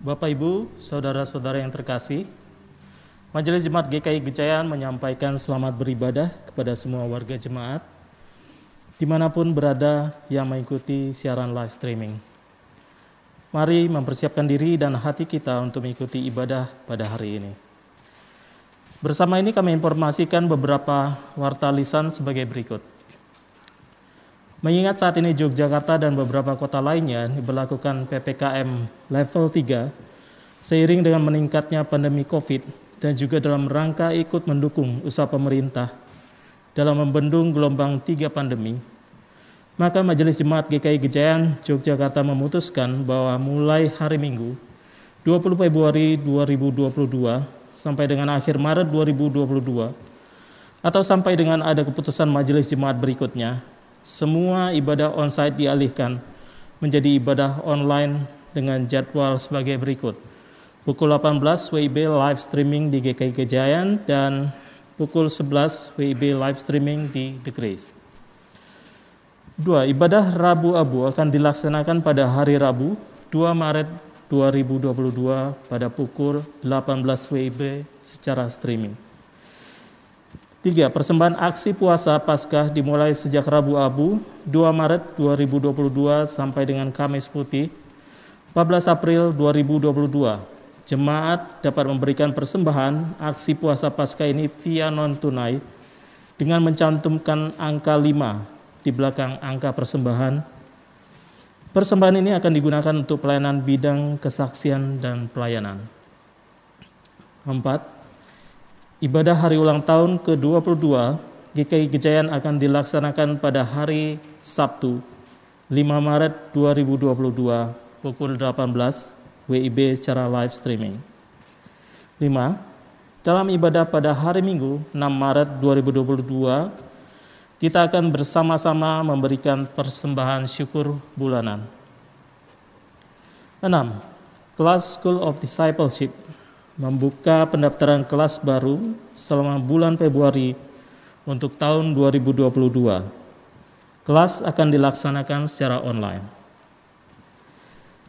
Bapak Ibu, saudara-saudara yang terkasih, Majelis Jemaat GKI Gejayan menyampaikan selamat beribadah kepada semua warga jemaat di mana pun berada yang mengikuti siaran live streaming. Mari mempersiapkan diri dan hati kita untuk mengikuti ibadah pada hari ini. Bersama ini kami informasikan beberapa warta lisan sebagai berikut. Mengingat saat ini Yogyakarta dan beberapa kota lainnya diberlakukan PPKM level 3 seiring dengan meningkatnya pandemi Covid dan juga dalam rangka ikut mendukung usaha pemerintah dalam membendung gelombang 3 pandemi, maka Majelis Jemaat GKI Gejayan Yogyakarta memutuskan bahwa mulai hari Minggu 20 Februari 2022 sampai dengan akhir Maret 2022 atau sampai dengan ada keputusan Majelis Jemaat berikutnya semua ibadah onsite dialihkan menjadi ibadah online dengan jadwal sebagai berikut. Pukul 18 WIB live streaming di GKI Kejayan dan pukul 11 WIB live streaming di The Grace. Dua, ibadah Rabu Abu akan dilaksanakan pada hari Rabu 2 Maret 2022 pada pukul 18 WIB secara streaming. Tiga, persembahan aksi puasa Paskah dimulai sejak Rabu Abu 2 Maret 2022 sampai dengan Kamis Putih 14 April 2022. Jemaat dapat memberikan persembahan aksi puasa Paskah ini via non tunai dengan mencantumkan angka 5 di belakang angka persembahan. Persembahan ini akan digunakan untuk pelayanan bidang kesaksian dan pelayanan. Empat, Ibadah hari ulang tahun ke-22 GKI Gejayan akan dilaksanakan pada hari Sabtu 5 Maret 2022 pukul 18 WIB secara live streaming. 5. Dalam ibadah pada hari Minggu 6 Maret 2022 kita akan bersama-sama memberikan persembahan syukur bulanan. 6. Kelas School of Discipleship membuka pendaftaran kelas baru selama bulan Februari untuk tahun 2022. Kelas akan dilaksanakan secara online.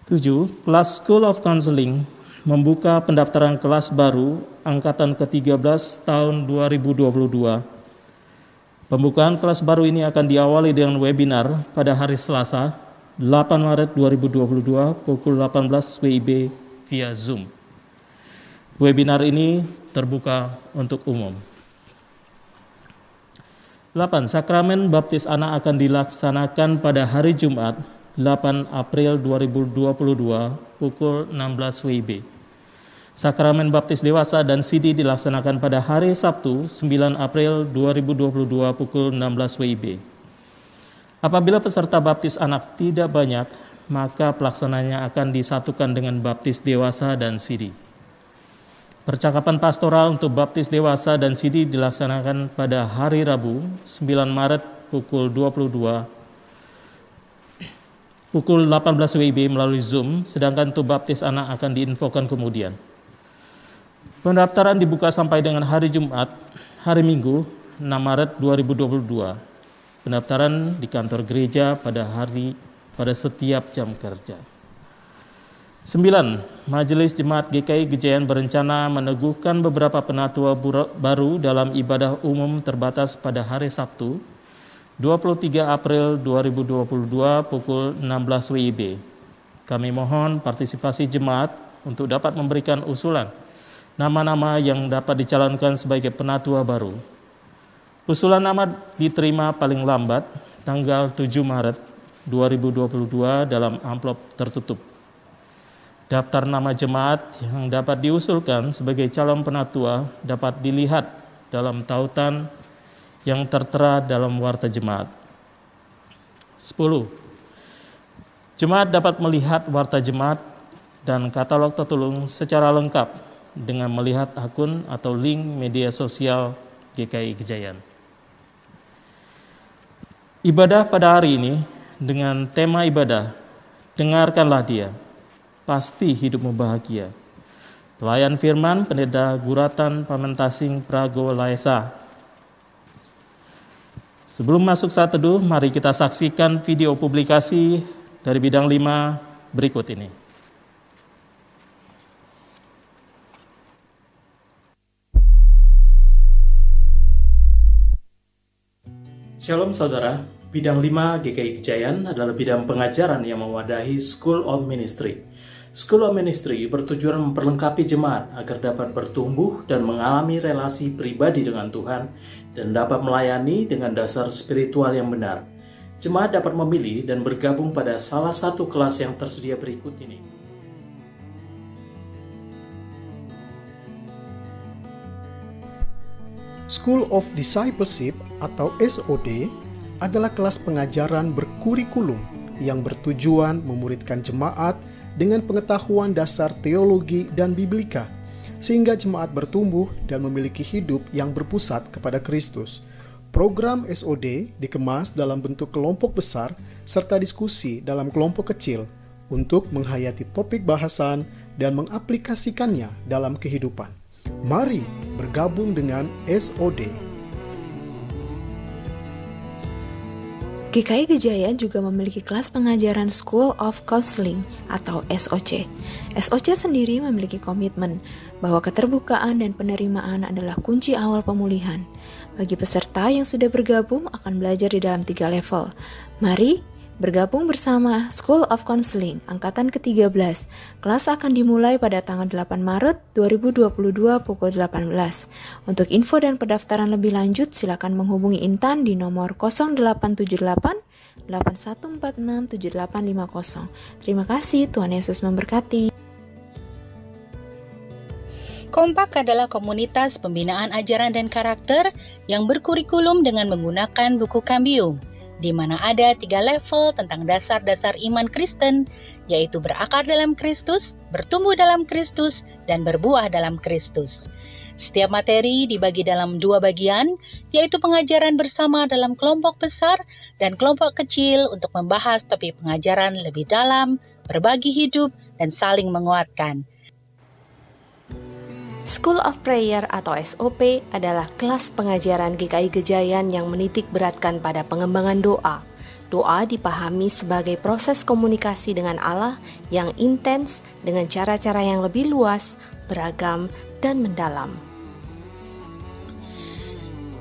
7. Kelas School of Counseling membuka pendaftaran kelas baru angkatan ke-13 tahun 2022. Pembukaan kelas baru ini akan diawali dengan webinar pada hari Selasa 8 Maret 2022 pukul 18 WIB via Zoom. Webinar ini terbuka untuk umum. 8. Sakramen baptis anak akan dilaksanakan pada hari Jumat 8 April 2022 pukul 16 WIB. Sakramen baptis dewasa dan CD dilaksanakan pada hari Sabtu 9 April 2022 pukul 16 WIB. Apabila peserta baptis anak tidak banyak, maka pelaksananya akan disatukan dengan baptis dewasa dan CD. Percakapan pastoral untuk baptis dewasa dan CD dilaksanakan pada hari Rabu 9 Maret pukul 22 pukul 18 WIB melalui Zoom, sedangkan untuk baptis anak akan diinfokan kemudian. Pendaftaran dibuka sampai dengan hari Jumat, hari Minggu 6 Maret 2022. Pendaftaran di kantor gereja pada hari pada setiap jam kerja. 9. Majelis Jemaat GKI Gejayan berencana meneguhkan beberapa penatua baru dalam ibadah umum terbatas pada hari Sabtu 23 April 2022 pukul 16 WIB. Kami mohon partisipasi jemaat untuk dapat memberikan usulan nama-nama yang dapat dicalonkan sebagai penatua baru. Usulan nama diterima paling lambat tanggal 7 Maret 2022 dalam amplop tertutup Daftar nama jemaat yang dapat diusulkan sebagai calon penatua dapat dilihat dalam tautan yang tertera dalam warta jemaat. 10. Jemaat dapat melihat warta jemaat dan katalog tertulung secara lengkap dengan melihat akun atau link media sosial GKI Gejayan. Ibadah pada hari ini dengan tema ibadah, dengarkanlah dia pasti hidupmu bahagia. Pelayan firman Pendeta Guratan Pamentasing Prago Laesa. Sebelum masuk saat teduh, mari kita saksikan video publikasi dari bidang 5 berikut ini. Shalom saudara, bidang 5 GKI Kejayan adalah bidang pengajaran yang mewadahi School of Ministry School of Ministry bertujuan memperlengkapi jemaat agar dapat bertumbuh dan mengalami relasi pribadi dengan Tuhan dan dapat melayani dengan dasar spiritual yang benar. Jemaat dapat memilih dan bergabung pada salah satu kelas yang tersedia berikut ini. School of Discipleship atau SOD adalah kelas pengajaran berkurikulum yang bertujuan memuridkan jemaat dengan pengetahuan dasar teologi dan biblika, sehingga jemaat bertumbuh dan memiliki hidup yang berpusat kepada Kristus. Program SOD dikemas dalam bentuk kelompok besar serta diskusi dalam kelompok kecil untuk menghayati topik bahasan dan mengaplikasikannya dalam kehidupan. Mari bergabung dengan SOD. GKI Gejayan juga memiliki kelas pengajaran School of Counseling atau SOC. SOC sendiri memiliki komitmen bahwa keterbukaan dan penerimaan adalah kunci awal pemulihan. Bagi peserta yang sudah bergabung akan belajar di dalam tiga level. Mari Bergabung bersama School of Counseling Angkatan ke-13. Kelas akan dimulai pada tanggal 8 Maret 2022 pukul 18. Untuk info dan pendaftaran lebih lanjut silakan menghubungi Intan di nomor 0878 8146 7850. Terima kasih, Tuhan Yesus memberkati. Kompak adalah komunitas pembinaan ajaran dan karakter yang berkurikulum dengan menggunakan buku Cambium di mana ada tiga level tentang dasar-dasar iman Kristen, yaitu berakar dalam Kristus, bertumbuh dalam Kristus, dan berbuah dalam Kristus. Setiap materi dibagi dalam dua bagian, yaitu pengajaran bersama dalam kelompok besar dan kelompok kecil untuk membahas topik pengajaran lebih dalam, berbagi hidup, dan saling menguatkan. School of Prayer atau SOP adalah kelas pengajaran GKI Gejayan yang menitik beratkan pada pengembangan doa. Doa dipahami sebagai proses komunikasi dengan Allah yang intens dengan cara-cara yang lebih luas, beragam, dan mendalam.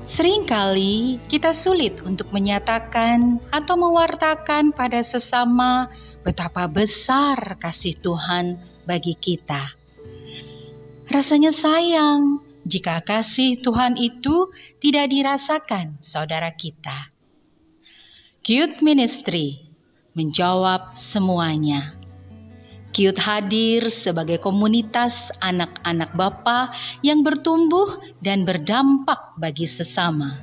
Seringkali kita sulit untuk menyatakan atau mewartakan pada sesama betapa besar kasih Tuhan bagi kita. Rasanya sayang jika kasih Tuhan itu tidak dirasakan saudara kita. Cute Ministry menjawab semuanya. Cute hadir sebagai komunitas anak-anak Bapa yang bertumbuh dan berdampak bagi sesama.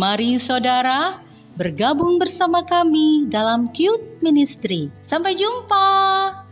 Mari saudara bergabung bersama kami dalam Cute Ministry. Sampai jumpa.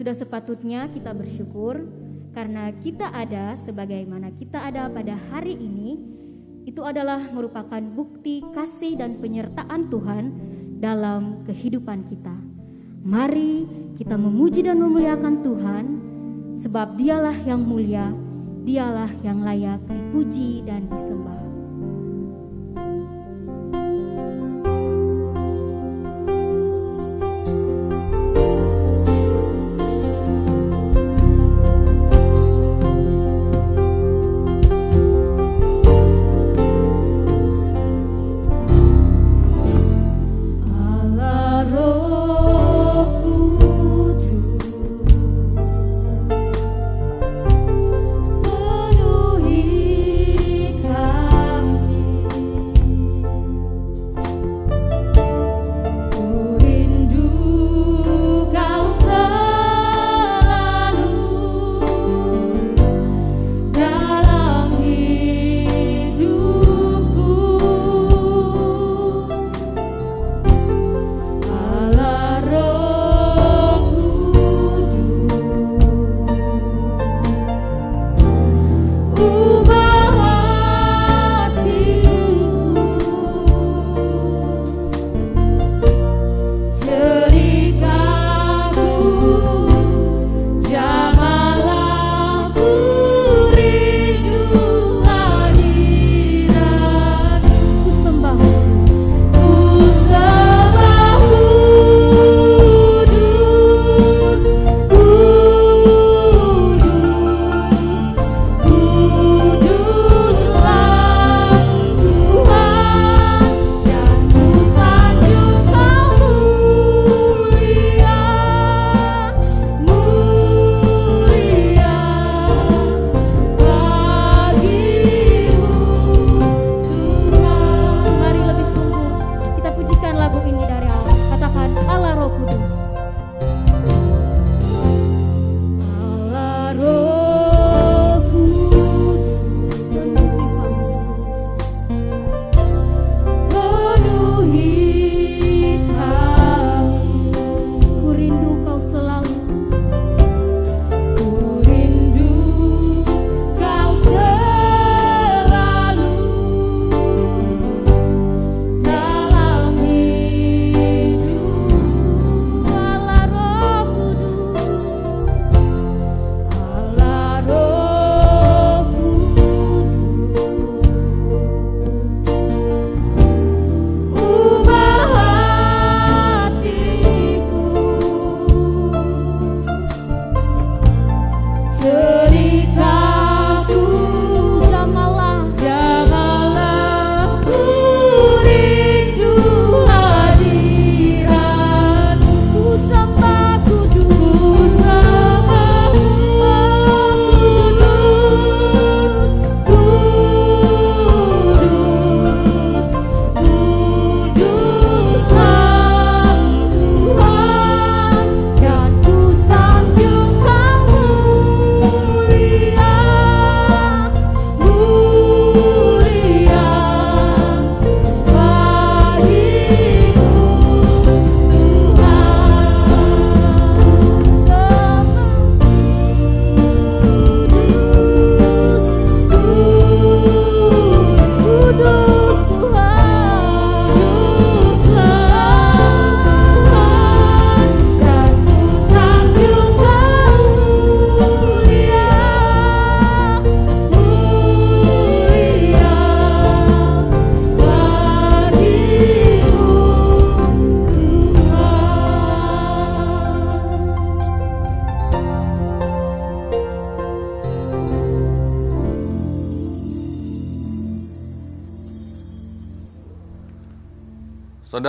Sudah sepatutnya kita bersyukur karena kita ada sebagaimana kita ada pada hari ini itu adalah merupakan bukti kasih dan penyertaan Tuhan dalam kehidupan kita. Mari kita memuji dan memuliakan Tuhan sebab dialah yang mulia, dialah yang layak dipuji dan disembah.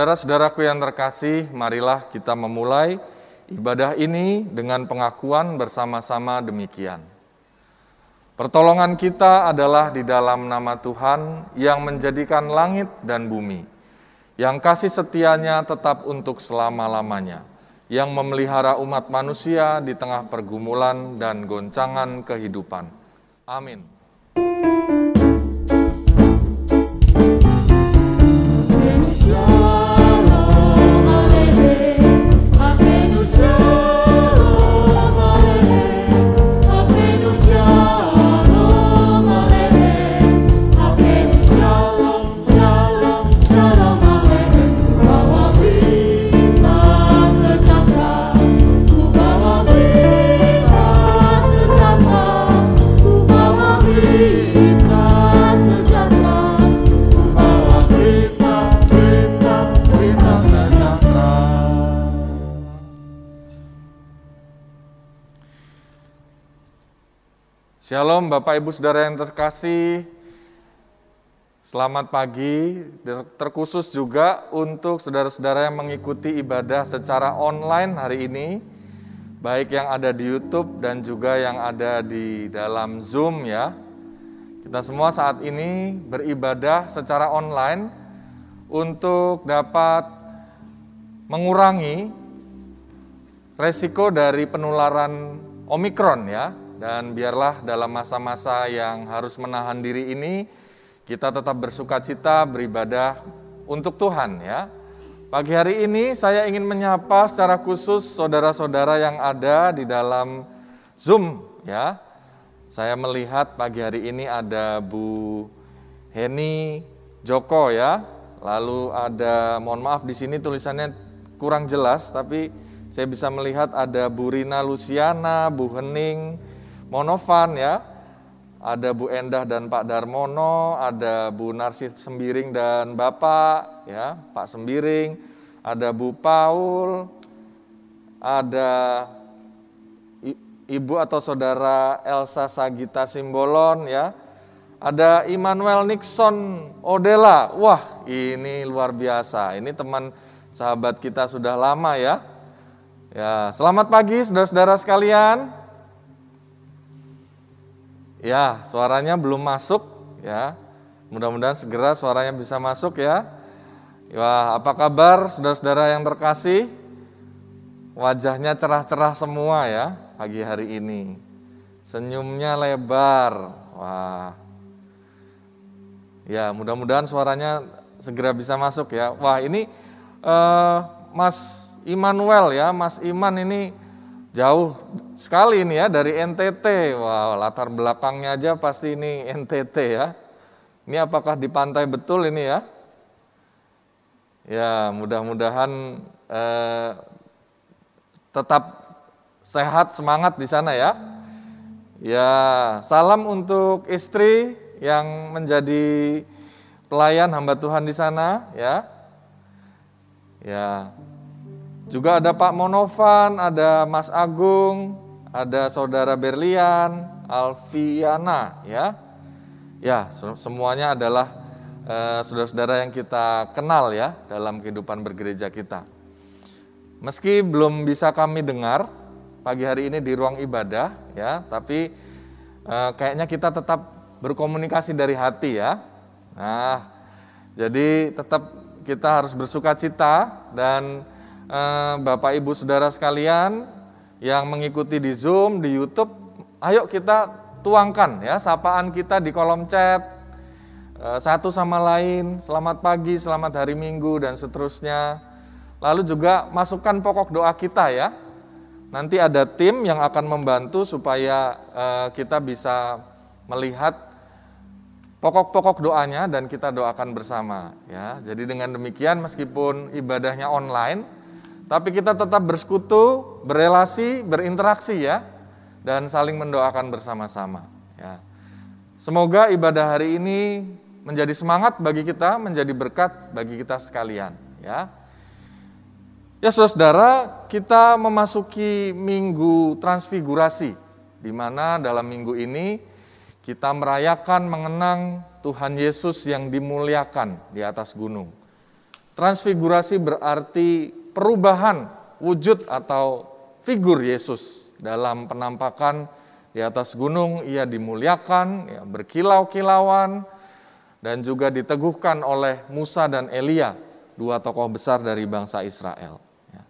Saudara-saudaraku yang terkasih, marilah kita memulai ibadah ini dengan pengakuan bersama-sama demikian. Pertolongan kita adalah di dalam nama Tuhan yang menjadikan langit dan bumi, yang kasih setianya tetap untuk selama-lamanya, yang memelihara umat manusia di tengah pergumulan dan goncangan kehidupan. Amin. Shalom Bapak Ibu Saudara yang terkasih, selamat pagi, terkhusus juga untuk saudara-saudara yang mengikuti ibadah secara online hari ini, baik yang ada di YouTube dan juga yang ada di dalam Zoom ya. Kita semua saat ini beribadah secara online untuk dapat mengurangi resiko dari penularan Omikron ya, dan biarlah dalam masa-masa yang harus menahan diri ini, kita tetap bersuka cita beribadah untuk Tuhan ya. Pagi hari ini saya ingin menyapa secara khusus saudara-saudara yang ada di dalam Zoom ya. Saya melihat pagi hari ini ada Bu Heni Joko ya. Lalu ada mohon maaf di sini tulisannya kurang jelas tapi saya bisa melihat ada Bu Rina Luciana, Bu Hening, Monovan ya, ada Bu Endah dan Pak Darmono, ada Bu Narsis Sembiring dan Bapak ya, Pak Sembiring, ada Bu Paul, ada Ibu atau Saudara Elsa Sagita Simbolon ya, ada Immanuel Nixon Odela. Wah, ini luar biasa. Ini teman sahabat kita sudah lama ya. Ya, selamat pagi saudara-saudara sekalian. Ya, suaranya belum masuk ya. Mudah-mudahan segera suaranya bisa masuk ya. Wah, apa kabar saudara-saudara yang terkasih? Wajahnya cerah-cerah semua ya pagi hari ini. Senyumnya lebar. Wah. Ya, mudah-mudahan suaranya segera bisa masuk ya. Wah, ini uh, Mas Immanuel ya, Mas Iman ini Jauh sekali ini ya dari NTT. Wow, latar belakangnya aja pasti ini NTT ya. Ini apakah di pantai betul ini ya? Ya, mudah-mudahan eh, tetap sehat semangat di sana ya. Ya, salam untuk istri yang menjadi pelayan hamba Tuhan di sana ya. Ya, juga ada Pak Monovan, ada Mas Agung, ada Saudara Berlian, Alfiana, ya. Ya, semuanya adalah saudara saudara-saudara yang kita kenal ya dalam kehidupan bergereja kita. Meski belum bisa kami dengar pagi hari ini di ruang ibadah ya, tapi eh, kayaknya kita tetap berkomunikasi dari hati ya. Nah, jadi tetap kita harus bersuka cita dan Eh, Bapak Ibu Saudara sekalian yang mengikuti di Zoom, di YouTube, ayo kita tuangkan ya sapaan kita di kolom chat eh, satu sama lain, selamat pagi, selamat hari Minggu dan seterusnya. Lalu juga masukkan pokok doa kita ya. Nanti ada tim yang akan membantu supaya eh, kita bisa melihat pokok-pokok doanya dan kita doakan bersama ya. Jadi dengan demikian meskipun ibadahnya online tapi kita tetap bersekutu, berelasi, berinteraksi ya, dan saling mendoakan bersama-sama. Ya. Semoga ibadah hari ini menjadi semangat bagi kita, menjadi berkat bagi kita sekalian. Ya, ya saudara, kita memasuki minggu transfigurasi, di mana dalam minggu ini kita merayakan mengenang Tuhan Yesus yang dimuliakan di atas gunung. Transfigurasi berarti perubahan wujud atau figur Yesus dalam penampakan di atas gunung ia dimuliakan, ya, berkilau-kilauan, dan juga diteguhkan oleh Musa dan Elia, dua tokoh besar dari bangsa Israel. Ya.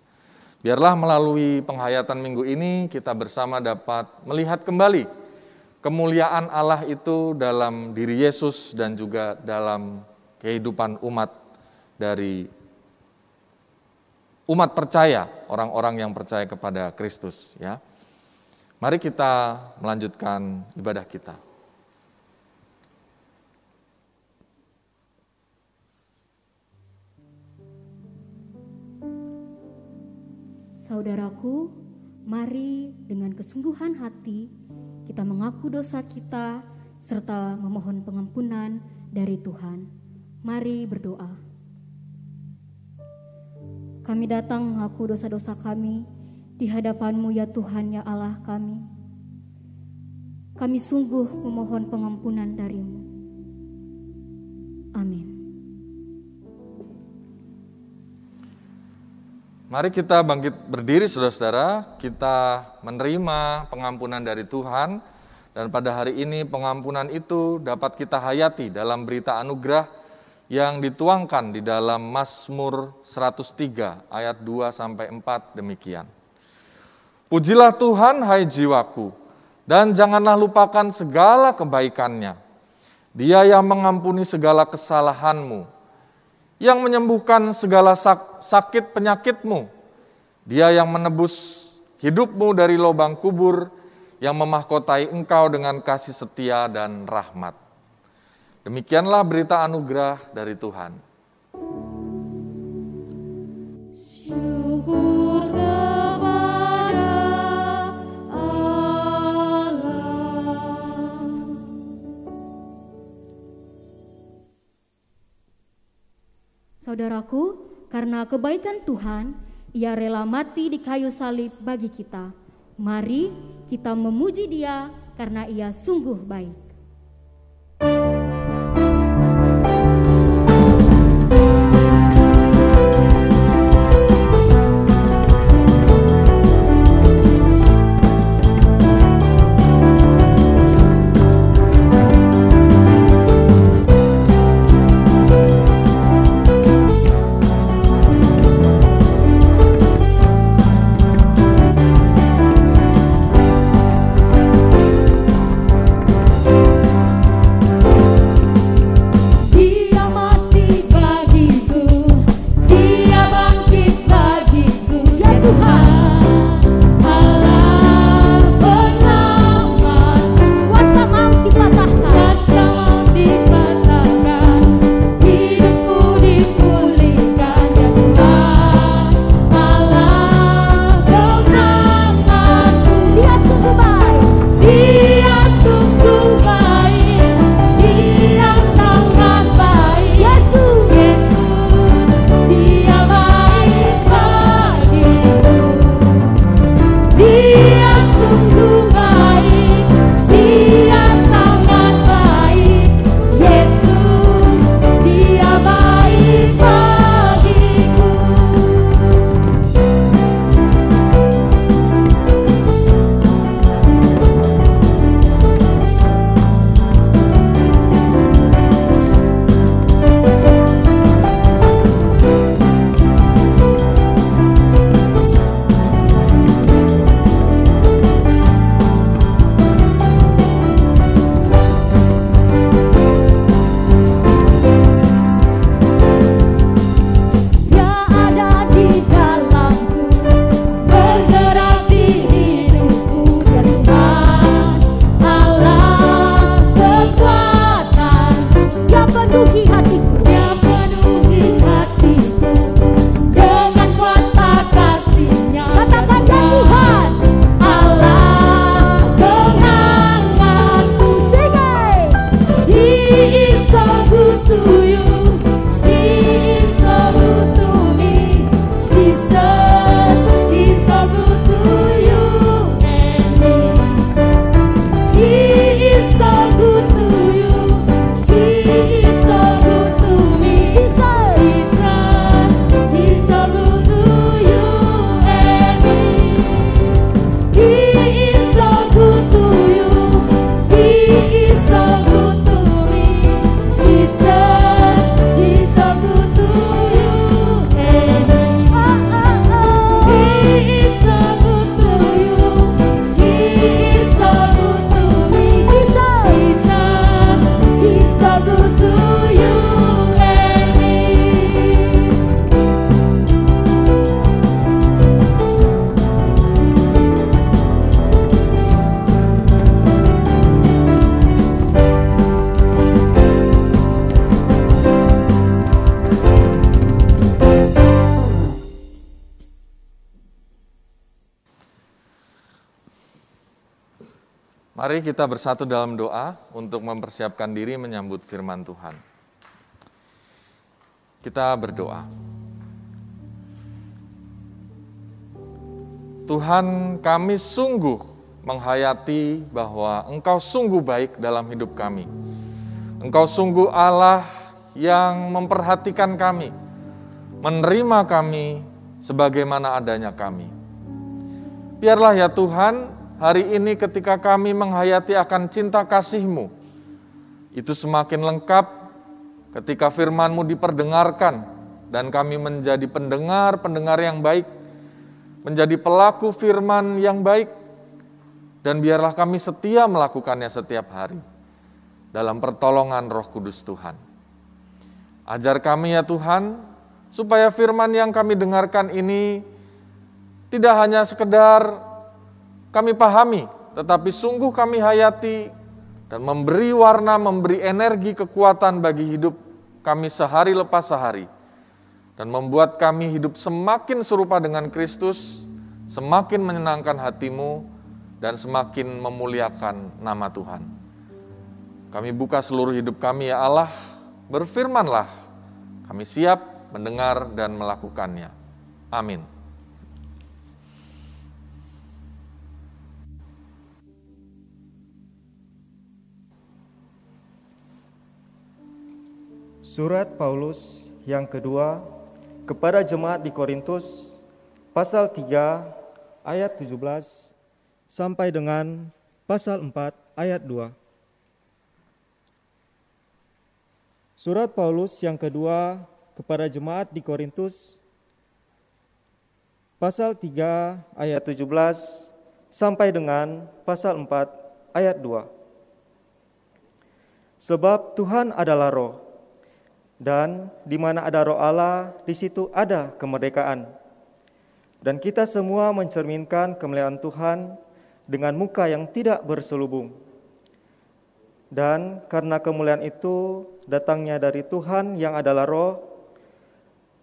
Biarlah melalui penghayatan minggu ini kita bersama dapat melihat kembali kemuliaan Allah itu dalam diri Yesus dan juga dalam kehidupan umat dari umat percaya, orang-orang yang percaya kepada Kristus ya. Mari kita melanjutkan ibadah kita. Saudaraku, mari dengan kesungguhan hati kita mengaku dosa kita serta memohon pengampunan dari Tuhan. Mari berdoa. Kami datang mengaku dosa-dosa kami di hadapanmu ya Tuhan ya Allah kami. Kami sungguh memohon pengampunan darimu. Amin. Mari kita bangkit berdiri saudara-saudara, kita menerima pengampunan dari Tuhan dan pada hari ini pengampunan itu dapat kita hayati dalam berita anugerah yang dituangkan di dalam Mazmur 103 ayat 2 sampai 4 demikian. Pujilah Tuhan hai jiwaku dan janganlah lupakan segala kebaikannya. Dia yang mengampuni segala kesalahanmu, yang menyembuhkan segala sakit penyakitmu. Dia yang menebus hidupmu dari lubang kubur, yang memahkotai engkau dengan kasih setia dan rahmat. Demikianlah berita anugerah dari Tuhan. Saudaraku, karena kebaikan Tuhan, ia rela mati di kayu salib bagi kita. Mari kita memuji dia karena ia sungguh baik. Mari kita bersatu dalam doa untuk mempersiapkan diri menyambut firman Tuhan. Kita berdoa. Tuhan, kami sungguh menghayati bahwa Engkau sungguh baik dalam hidup kami. Engkau sungguh Allah yang memperhatikan kami, menerima kami sebagaimana adanya kami. Biarlah ya Tuhan, hari ini ketika kami menghayati akan cinta kasih-Mu, itu semakin lengkap ketika firman-Mu diperdengarkan dan kami menjadi pendengar-pendengar yang baik, menjadi pelaku firman yang baik, dan biarlah kami setia melakukannya setiap hari dalam pertolongan roh kudus Tuhan. Ajar kami ya Tuhan, supaya firman yang kami dengarkan ini tidak hanya sekedar kami pahami, tetapi sungguh kami hayati dan memberi warna, memberi energi kekuatan bagi hidup kami sehari lepas sehari. Dan membuat kami hidup semakin serupa dengan Kristus, semakin menyenangkan hatimu, dan semakin memuliakan nama Tuhan. Kami buka seluruh hidup kami ya Allah, berfirmanlah, kami siap mendengar dan melakukannya. Amin. Surat Paulus yang kedua kepada jemaat di Korintus pasal 3 ayat 17 sampai dengan pasal 4 ayat 2. Surat Paulus yang kedua kepada jemaat di Korintus pasal 3 ayat 17 sampai dengan pasal 4 ayat 2. Sebab Tuhan adalah roh dan di mana ada roh Allah, di situ ada kemerdekaan. Dan kita semua mencerminkan kemuliaan Tuhan dengan muka yang tidak berselubung. Dan karena kemuliaan itu datangnya dari Tuhan yang adalah roh,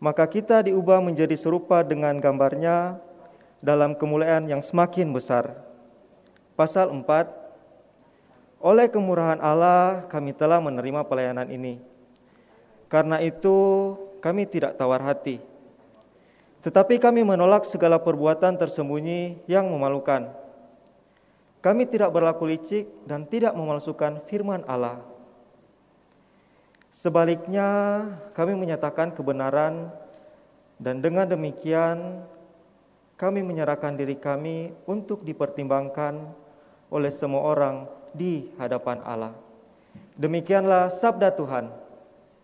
maka kita diubah menjadi serupa dengan gambarnya dalam kemuliaan yang semakin besar. Pasal 4, oleh kemurahan Allah kami telah menerima pelayanan ini karena itu kami tidak tawar hati. Tetapi kami menolak segala perbuatan tersembunyi yang memalukan. Kami tidak berlaku licik dan tidak memalsukan firman Allah. Sebaliknya, kami menyatakan kebenaran dan dengan demikian kami menyerahkan diri kami untuk dipertimbangkan oleh semua orang di hadapan Allah. Demikianlah sabda Tuhan.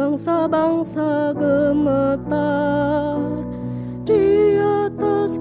bangsa-bangsa gemetar di atas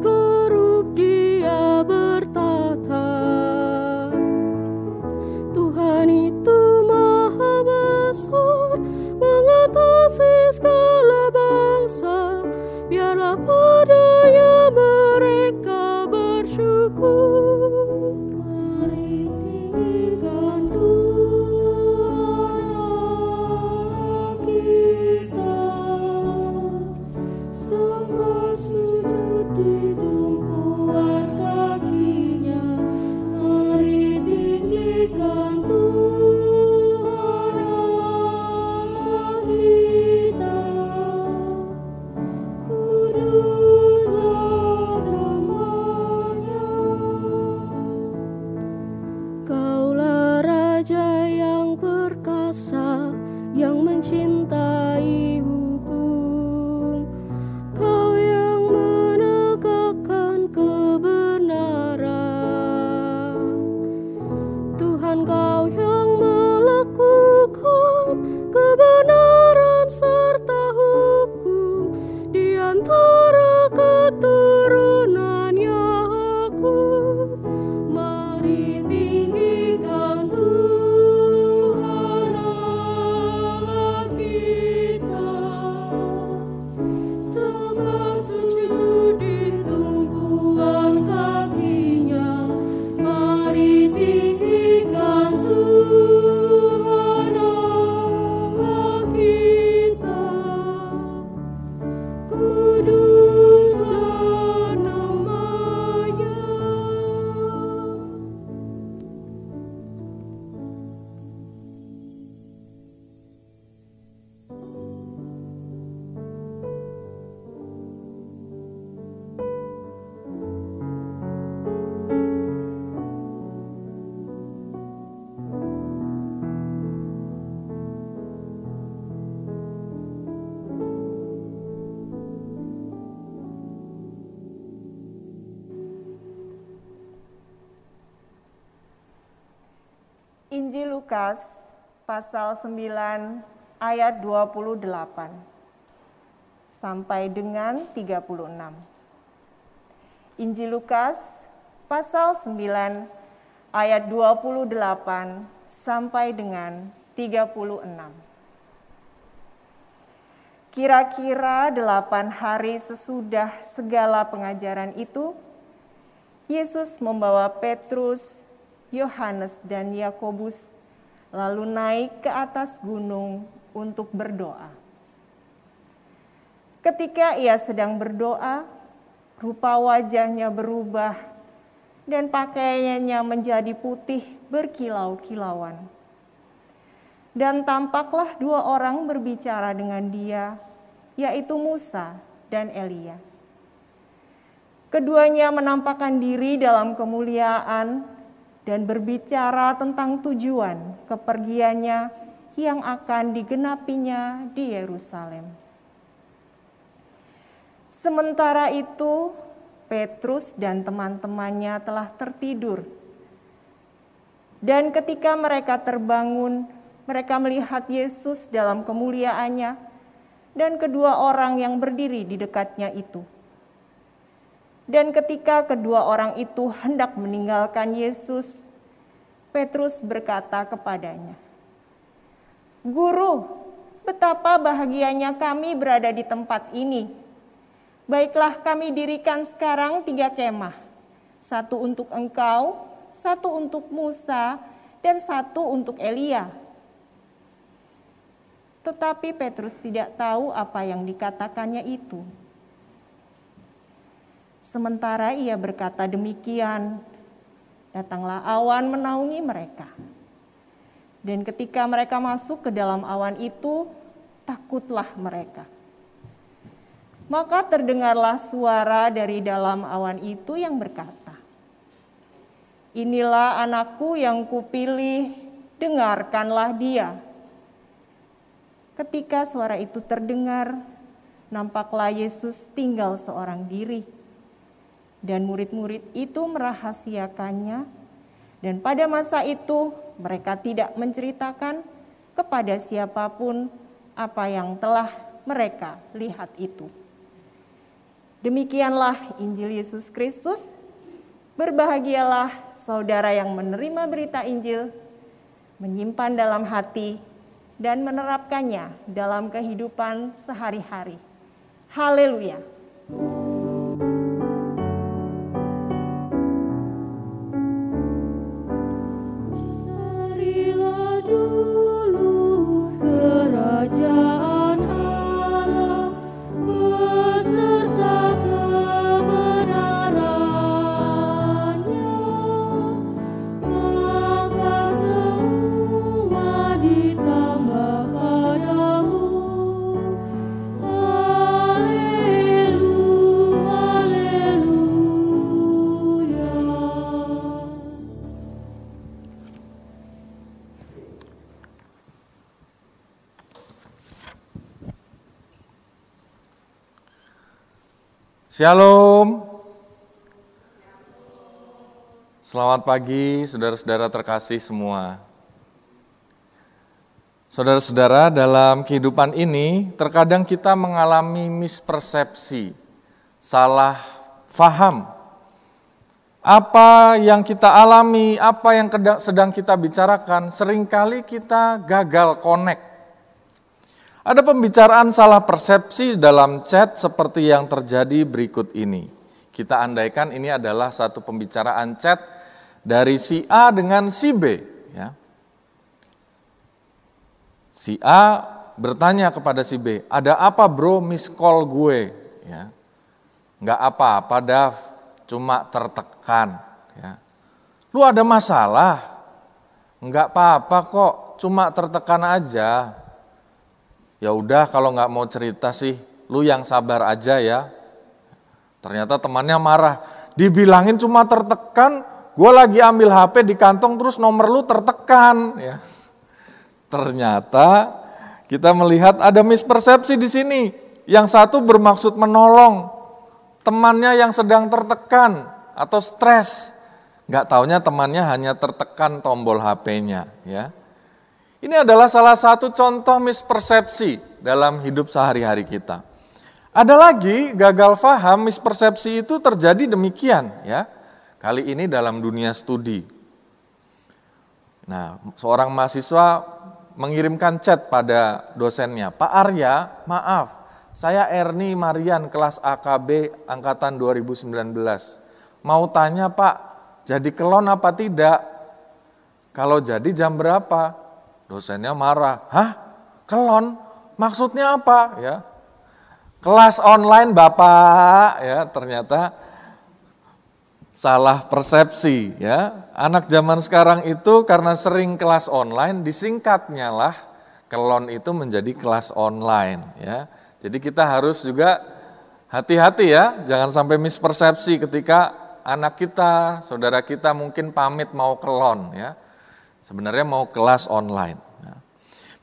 pasal 9 ayat 28 sampai dengan 36. Injil Lukas pasal 9 ayat 28 sampai dengan 36. Kira-kira delapan hari sesudah segala pengajaran itu, Yesus membawa Petrus, Yohanes, dan Yakobus lalu naik ke atas gunung untuk berdoa. Ketika ia sedang berdoa, rupa wajahnya berubah dan pakaiannya menjadi putih berkilau-kilauan. Dan tampaklah dua orang berbicara dengan dia, yaitu Musa dan Elia. Keduanya menampakkan diri dalam kemuliaan dan berbicara tentang tujuan kepergiannya yang akan digenapinya di Yerusalem. Sementara itu, Petrus dan teman-temannya telah tertidur. Dan ketika mereka terbangun, mereka melihat Yesus dalam kemuliaannya dan kedua orang yang berdiri di dekatnya itu. Dan ketika kedua orang itu hendak meninggalkan Yesus, Petrus berkata kepadanya, "Guru, betapa bahagianya kami berada di tempat ini. Baiklah, kami dirikan sekarang tiga kemah: satu untuk engkau, satu untuk Musa, dan satu untuk Elia." Tetapi Petrus tidak tahu apa yang dikatakannya itu. Sementara ia berkata demikian, datanglah awan menaungi mereka. Dan ketika mereka masuk ke dalam awan itu, takutlah mereka. Maka terdengarlah suara dari dalam awan itu yang berkata, Inilah anakku yang kupilih, dengarkanlah dia. Ketika suara itu terdengar, nampaklah Yesus tinggal seorang diri dan murid-murid itu merahasiakannya, dan pada masa itu mereka tidak menceritakan kepada siapa pun apa yang telah mereka lihat itu. Demikianlah Injil Yesus Kristus. Berbahagialah saudara yang menerima berita Injil, menyimpan dalam hati, dan menerapkannya dalam kehidupan sehari-hari. Haleluya! Shalom. Selamat pagi, saudara-saudara terkasih semua. Saudara-saudara, dalam kehidupan ini terkadang kita mengalami mispersepsi, salah faham. Apa yang kita alami, apa yang sedang kita bicarakan, sering kali kita gagal connect. Ada pembicaraan salah persepsi dalam chat seperti yang terjadi berikut ini. Kita andaikan ini adalah satu pembicaraan chat dari si A dengan si B. Ya. Si A bertanya kepada si B, ada apa bro miss call gue? Ya. Nggak apa-apa Dav, cuma tertekan. Ya. Lu ada masalah? Nggak apa-apa kok, cuma tertekan aja. Ya udah kalau nggak mau cerita sih, lu yang sabar aja ya. Ternyata temannya marah. Dibilangin cuma tertekan, gue lagi ambil HP di kantong terus nomor lu tertekan. Ya. Ternyata kita melihat ada mispersepsi di sini. Yang satu bermaksud menolong temannya yang sedang tertekan atau stres. Nggak taunya temannya hanya tertekan tombol HP-nya. Ya. Ini adalah salah satu contoh mispersepsi dalam hidup sehari-hari kita. Ada lagi gagal faham mispersepsi itu terjadi demikian ya. Kali ini dalam dunia studi. Nah, seorang mahasiswa mengirimkan chat pada dosennya, Pak Arya, maaf, saya Erni Marian kelas AKB angkatan 2019. Mau tanya Pak, jadi kelon apa tidak? Kalau jadi jam berapa? Dosennya marah, hah kelon? Maksudnya apa? Ya, kelas online bapak, ya ternyata salah persepsi ya. Anak zaman sekarang itu karena sering kelas online disingkatnya lah kelon itu menjadi kelas online ya. Jadi kita harus juga hati-hati ya, jangan sampai mispersepsi ketika anak kita, saudara kita mungkin pamit mau kelon ya. Sebenarnya mau kelas online. ya.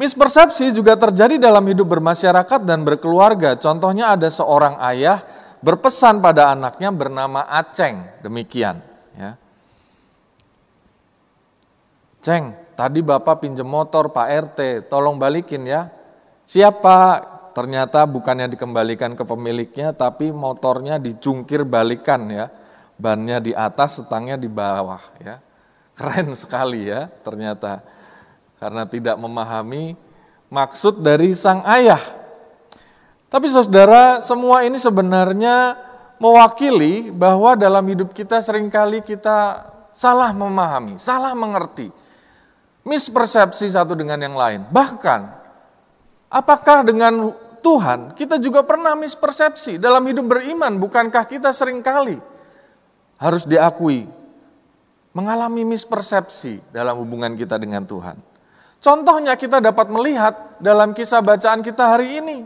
Mispersepsi juga terjadi dalam hidup bermasyarakat dan berkeluarga. Contohnya ada seorang ayah berpesan pada anaknya bernama Aceng, demikian. Ya. Ceng, tadi bapak pinjem motor Pak RT, tolong balikin ya. Siapa? Ternyata bukannya dikembalikan ke pemiliknya, tapi motornya dicungkir balikan ya. Bannya di atas, setangnya di bawah ya. Keren sekali ya ternyata. Karena tidak memahami maksud dari sang ayah. Tapi saudara, semua ini sebenarnya mewakili bahwa dalam hidup kita sering kali kita salah memahami, salah mengerti. Mispersepsi satu dengan yang lain. Bahkan, apakah dengan Tuhan kita juga pernah mispersepsi dalam hidup beriman? Bukankah kita sering kali harus diakui mengalami mispersepsi dalam hubungan kita dengan Tuhan. Contohnya kita dapat melihat dalam kisah bacaan kita hari ini.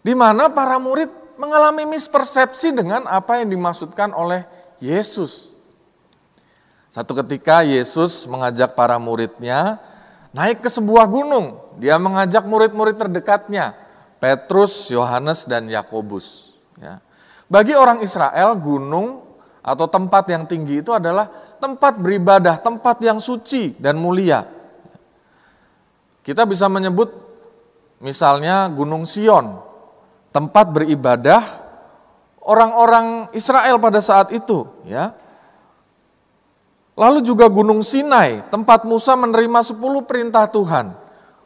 Di mana para murid mengalami mispersepsi dengan apa yang dimaksudkan oleh Yesus. Satu ketika Yesus mengajak para muridnya naik ke sebuah gunung. Dia mengajak murid-murid terdekatnya, Petrus, Yohanes, dan Yakobus. Ya. Bagi orang Israel, gunung atau tempat yang tinggi itu adalah tempat beribadah, tempat yang suci dan mulia. Kita bisa menyebut misalnya Gunung Sion, tempat beribadah orang-orang Israel pada saat itu, ya. Lalu juga Gunung Sinai, tempat Musa menerima 10 perintah Tuhan.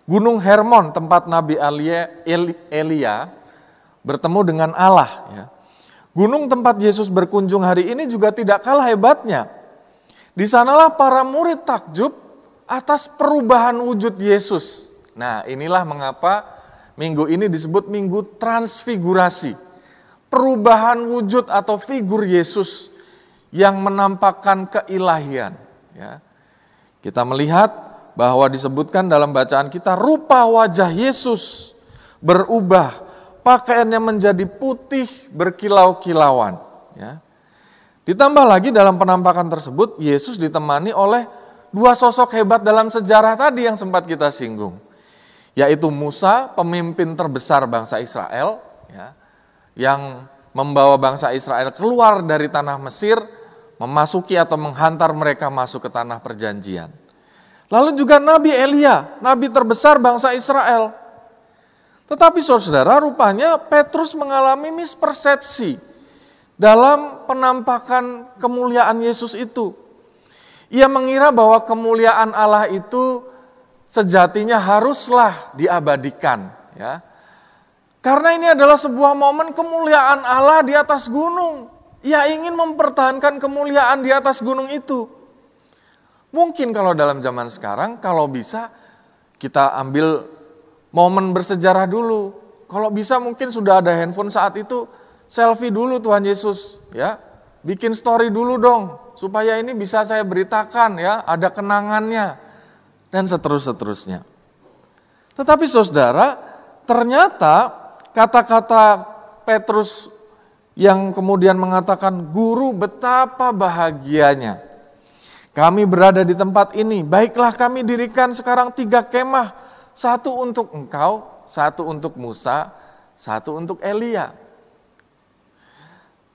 Gunung Hermon, tempat Nabi Elia, bertemu dengan Allah, ya. Gunung tempat Yesus berkunjung hari ini juga tidak kalah hebatnya. Di sanalah para murid takjub atas perubahan wujud Yesus. Nah, inilah mengapa minggu ini disebut minggu transfigurasi. Perubahan wujud atau figur Yesus yang menampakkan keilahian. Ya. Kita melihat bahwa disebutkan dalam bacaan kita rupa wajah Yesus berubah, pakaiannya menjadi putih berkilau-kilauan. Ya. Ditambah lagi dalam penampakan tersebut Yesus ditemani oleh dua sosok hebat dalam sejarah tadi yang sempat kita singgung, yaitu Musa, pemimpin terbesar bangsa Israel, ya, yang membawa bangsa Israel keluar dari tanah Mesir, memasuki atau menghantar mereka masuk ke tanah perjanjian. Lalu juga Nabi Elia, nabi terbesar bangsa Israel. Tetapi saudara, rupanya Petrus mengalami mispersepsi dalam penampakan kemuliaan Yesus itu. Ia mengira bahwa kemuliaan Allah itu sejatinya haruslah diabadikan, ya. Karena ini adalah sebuah momen kemuliaan Allah di atas gunung. Ia ingin mempertahankan kemuliaan di atas gunung itu. Mungkin kalau dalam zaman sekarang, kalau bisa kita ambil momen bersejarah dulu. Kalau bisa mungkin sudah ada handphone saat itu, selfie dulu Tuhan Yesus, ya. Bikin story dulu dong, supaya ini bisa saya beritakan ya, ada kenangannya, dan seterus-seterusnya. Tetapi saudara, ternyata kata-kata Petrus yang kemudian mengatakan, "Guru, betapa bahagianya kami berada di tempat ini. Baiklah, kami dirikan sekarang tiga kemah: satu untuk engkau, satu untuk Musa, satu untuk Elia."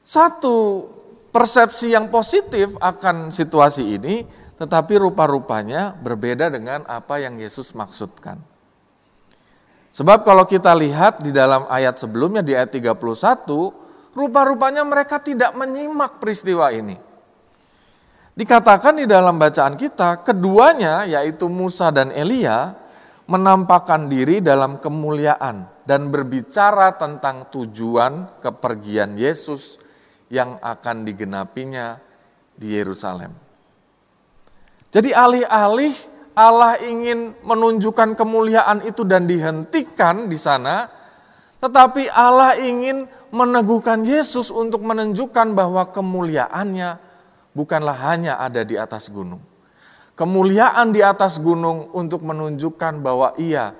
Satu persepsi yang positif akan situasi ini, tetapi rupa-rupanya berbeda dengan apa yang Yesus maksudkan. Sebab kalau kita lihat di dalam ayat sebelumnya di ayat 31, rupa-rupanya mereka tidak menyimak peristiwa ini. Dikatakan di dalam bacaan kita, keduanya yaitu Musa dan Elia menampakkan diri dalam kemuliaan dan berbicara tentang tujuan kepergian Yesus yang akan digenapinya di Yerusalem. Jadi alih-alih Allah ingin menunjukkan kemuliaan itu dan dihentikan di sana, tetapi Allah ingin meneguhkan Yesus untuk menunjukkan bahwa kemuliaannya bukanlah hanya ada di atas gunung. Kemuliaan di atas gunung untuk menunjukkan bahwa ia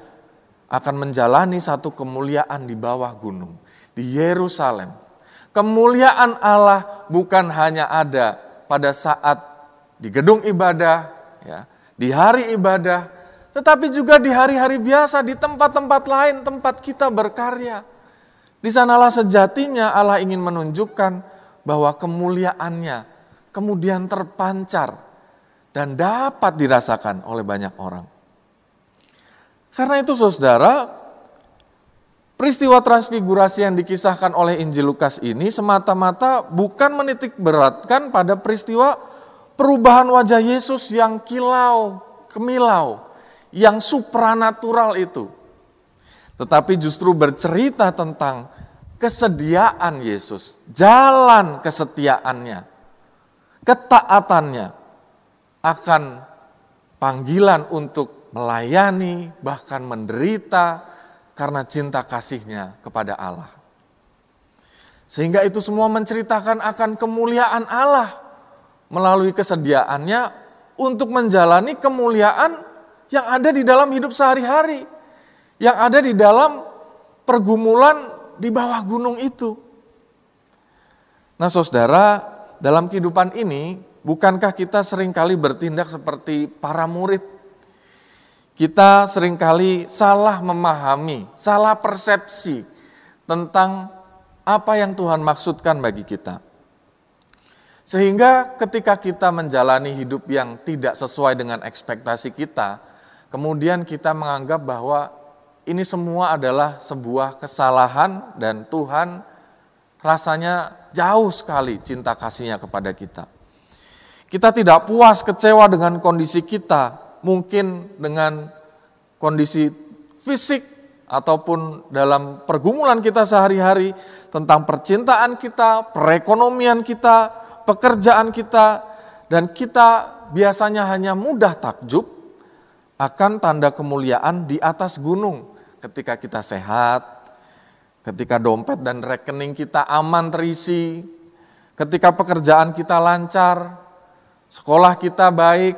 akan menjalani satu kemuliaan di bawah gunung, di Yerusalem. Kemuliaan Allah bukan hanya ada pada saat di gedung ibadah, ya, di hari ibadah, tetapi juga di hari-hari biasa, di tempat-tempat lain, tempat kita berkarya. Di sanalah sejatinya Allah ingin menunjukkan bahwa kemuliaannya kemudian terpancar dan dapat dirasakan oleh banyak orang. Karena itu saudara, peristiwa transfigurasi yang dikisahkan oleh Injil Lukas ini semata-mata bukan menitik beratkan pada peristiwa perubahan wajah Yesus yang kilau, kemilau, yang supranatural itu. Tetapi justru bercerita tentang kesediaan Yesus, jalan kesetiaannya, ketaatannya akan panggilan untuk melayani, bahkan menderita karena cinta kasihnya kepada Allah. Sehingga itu semua menceritakan akan kemuliaan Allah melalui kesediaannya untuk menjalani kemuliaan yang ada di dalam hidup sehari-hari, yang ada di dalam pergumulan di bawah gunung itu. Nah, saudara, dalam kehidupan ini, bukankah kita sering kali bertindak seperti para murid? Kita sering kali salah memahami, salah persepsi tentang apa yang Tuhan maksudkan bagi kita. Sehingga ketika kita menjalani hidup yang tidak sesuai dengan ekspektasi kita, kemudian kita menganggap bahwa ini semua adalah sebuah kesalahan dan Tuhan rasanya jauh sekali cinta kasihnya kepada kita. Kita tidak puas, kecewa dengan kondisi kita, mungkin dengan kondisi fisik ataupun dalam pergumulan kita sehari-hari, tentang percintaan kita, perekonomian kita, pekerjaan kita, dan kita biasanya hanya mudah takjub akan tanda kemuliaan di atas gunung. Ketika kita sehat, ketika dompet dan rekening kita aman terisi, ketika pekerjaan kita lancar, sekolah kita baik,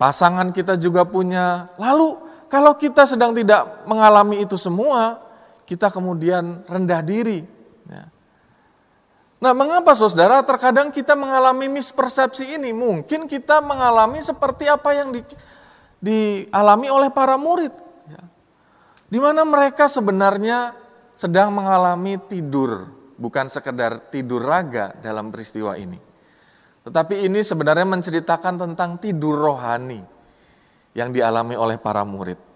pasangan kita juga punya. Lalu kalau kita sedang tidak mengalami itu semua, kita kemudian rendah diri. Ya. Nah, mengapa saudara terkadang kita mengalami mispersepsi ini? Mungkin kita mengalami seperti apa yang di, dialami oleh para murid. Ya. Di mana mereka sebenarnya sedang mengalami tidur, bukan sekedar tidur raga dalam peristiwa ini. Tetapi ini sebenarnya menceritakan tentang tidur rohani yang dialami oleh para murid.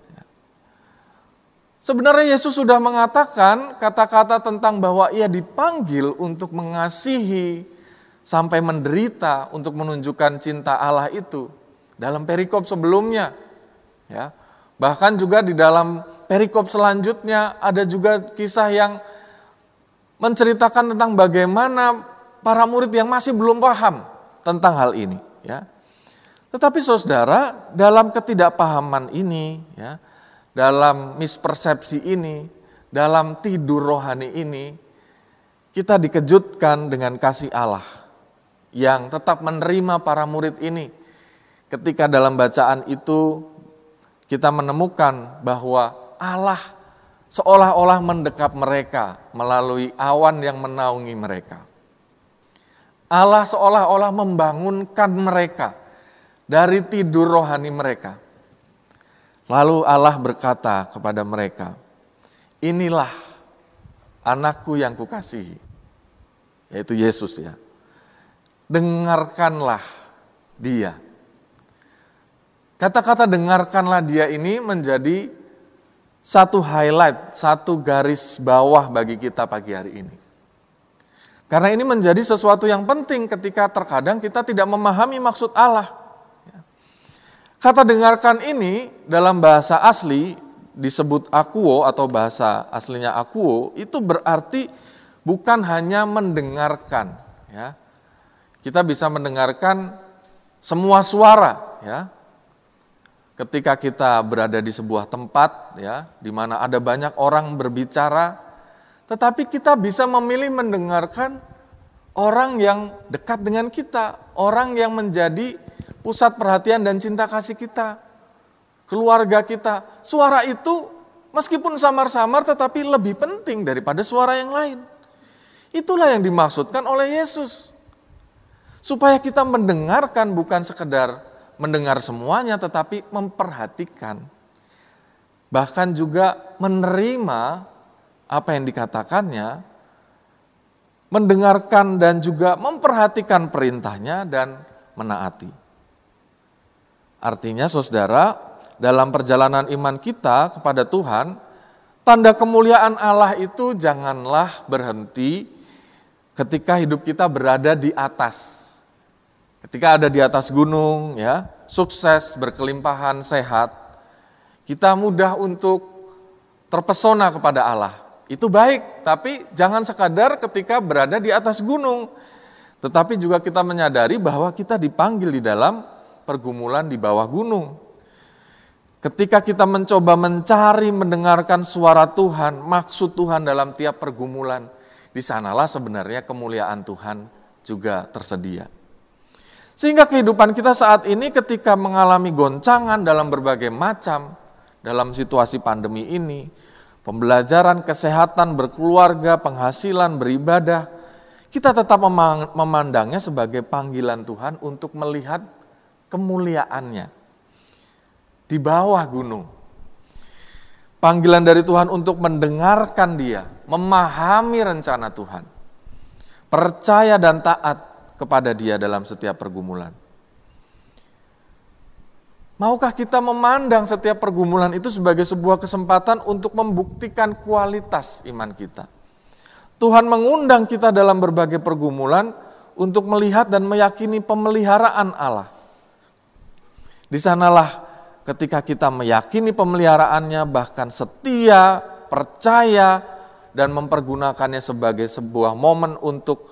Sebenarnya Yesus sudah mengatakan kata-kata tentang bahwa ia dipanggil untuk mengasihi sampai menderita untuk menunjukkan cinta Allah itu dalam perikop sebelumnya. Ya. Bahkan juga di dalam perikop selanjutnya ada juga kisah yang menceritakan tentang bagaimana para murid yang masih belum paham tentang hal ini, ya. Tetapi saudara, dalam ketidakpahaman ini, ya, dalam mispersepsi ini, dalam tidur rohani ini, kita dikejutkan dengan kasih Allah yang tetap menerima para murid ini. Ketika dalam bacaan itu kita menemukan bahwa Allah seolah-olah mendekap mereka melalui awan yang menaungi mereka. Allah seolah-olah membangunkan mereka dari tidur rohani mereka. Lalu Allah berkata kepada mereka, inilah anakku yang kukasihi, yaitu Yesus ya. Dengarkanlah dia. Kata-kata dengarkanlah dia ini menjadi satu highlight, satu garis bawah bagi kita pagi hari ini. Karena ini menjadi sesuatu yang penting ketika terkadang kita tidak memahami maksud Allah. Kata dengarkan ini dalam bahasa asli disebut akuo atau bahasa aslinya akuo itu berarti bukan hanya mendengarkan ya. Kita bisa mendengarkan semua suara ya. Ketika kita berada di sebuah tempat ya di mana ada banyak orang berbicara tetapi kita bisa memilih mendengarkan orang yang dekat dengan kita, orang yang menjadi pusat perhatian dan cinta kasih kita, keluarga kita. Suara itu meskipun samar-samar tetapi lebih penting daripada suara yang lain. Itulah yang dimaksudkan oleh Yesus. Supaya kita mendengarkan bukan sekedar mendengar semuanya tetapi memperhatikan. Bahkan juga menerima apa yang dikatakannya, mendengarkan dan juga memperhatikan perintahnya dan menaati. Artinya saudara, dalam perjalanan iman kita kepada Tuhan, tanda kemuliaan Allah itu janganlah berhenti ketika hidup kita berada di atas. Ketika ada di atas gunung, ya, sukses, berkelimpahan, sehat, kita mudah untuk terpesona kepada Allah. Itu baik, tapi jangan sekadar ketika berada di atas gunung. Tetapi juga kita menyadari bahwa kita dipanggil di dalam pergumulan di bawah gunung. Ketika kita mencoba mencari mendengarkan suara Tuhan, maksud Tuhan dalam tiap pergumulan, di sanalah sebenarnya kemuliaan Tuhan juga tersedia. Sehingga kehidupan kita saat ini ketika mengalami goncangan dalam berbagai macam, dalam situasi pandemi ini, pembelajaran kesehatan, berkeluarga, penghasilan, beribadah, kita tetap memandangnya sebagai panggilan Tuhan untuk melihat kemuliaannya di bawah gunung. Panggilan dari Tuhan untuk mendengarkan Dia, memahami rencana Tuhan, percaya dan taat kepada Dia dalam setiap pergumulan. Maukah kita memandang setiap pergumulan itu sebagai sebuah kesempatan untuk membuktikan kualitas iman kita? Tuhan mengundang kita dalam berbagai pergumulan untuk melihat dan meyakini pemeliharaan Allah di sanalah ketika kita meyakini pemeliharaannya, bahkan setia, percaya, dan mempergunakannya sebagai sebuah momen untuk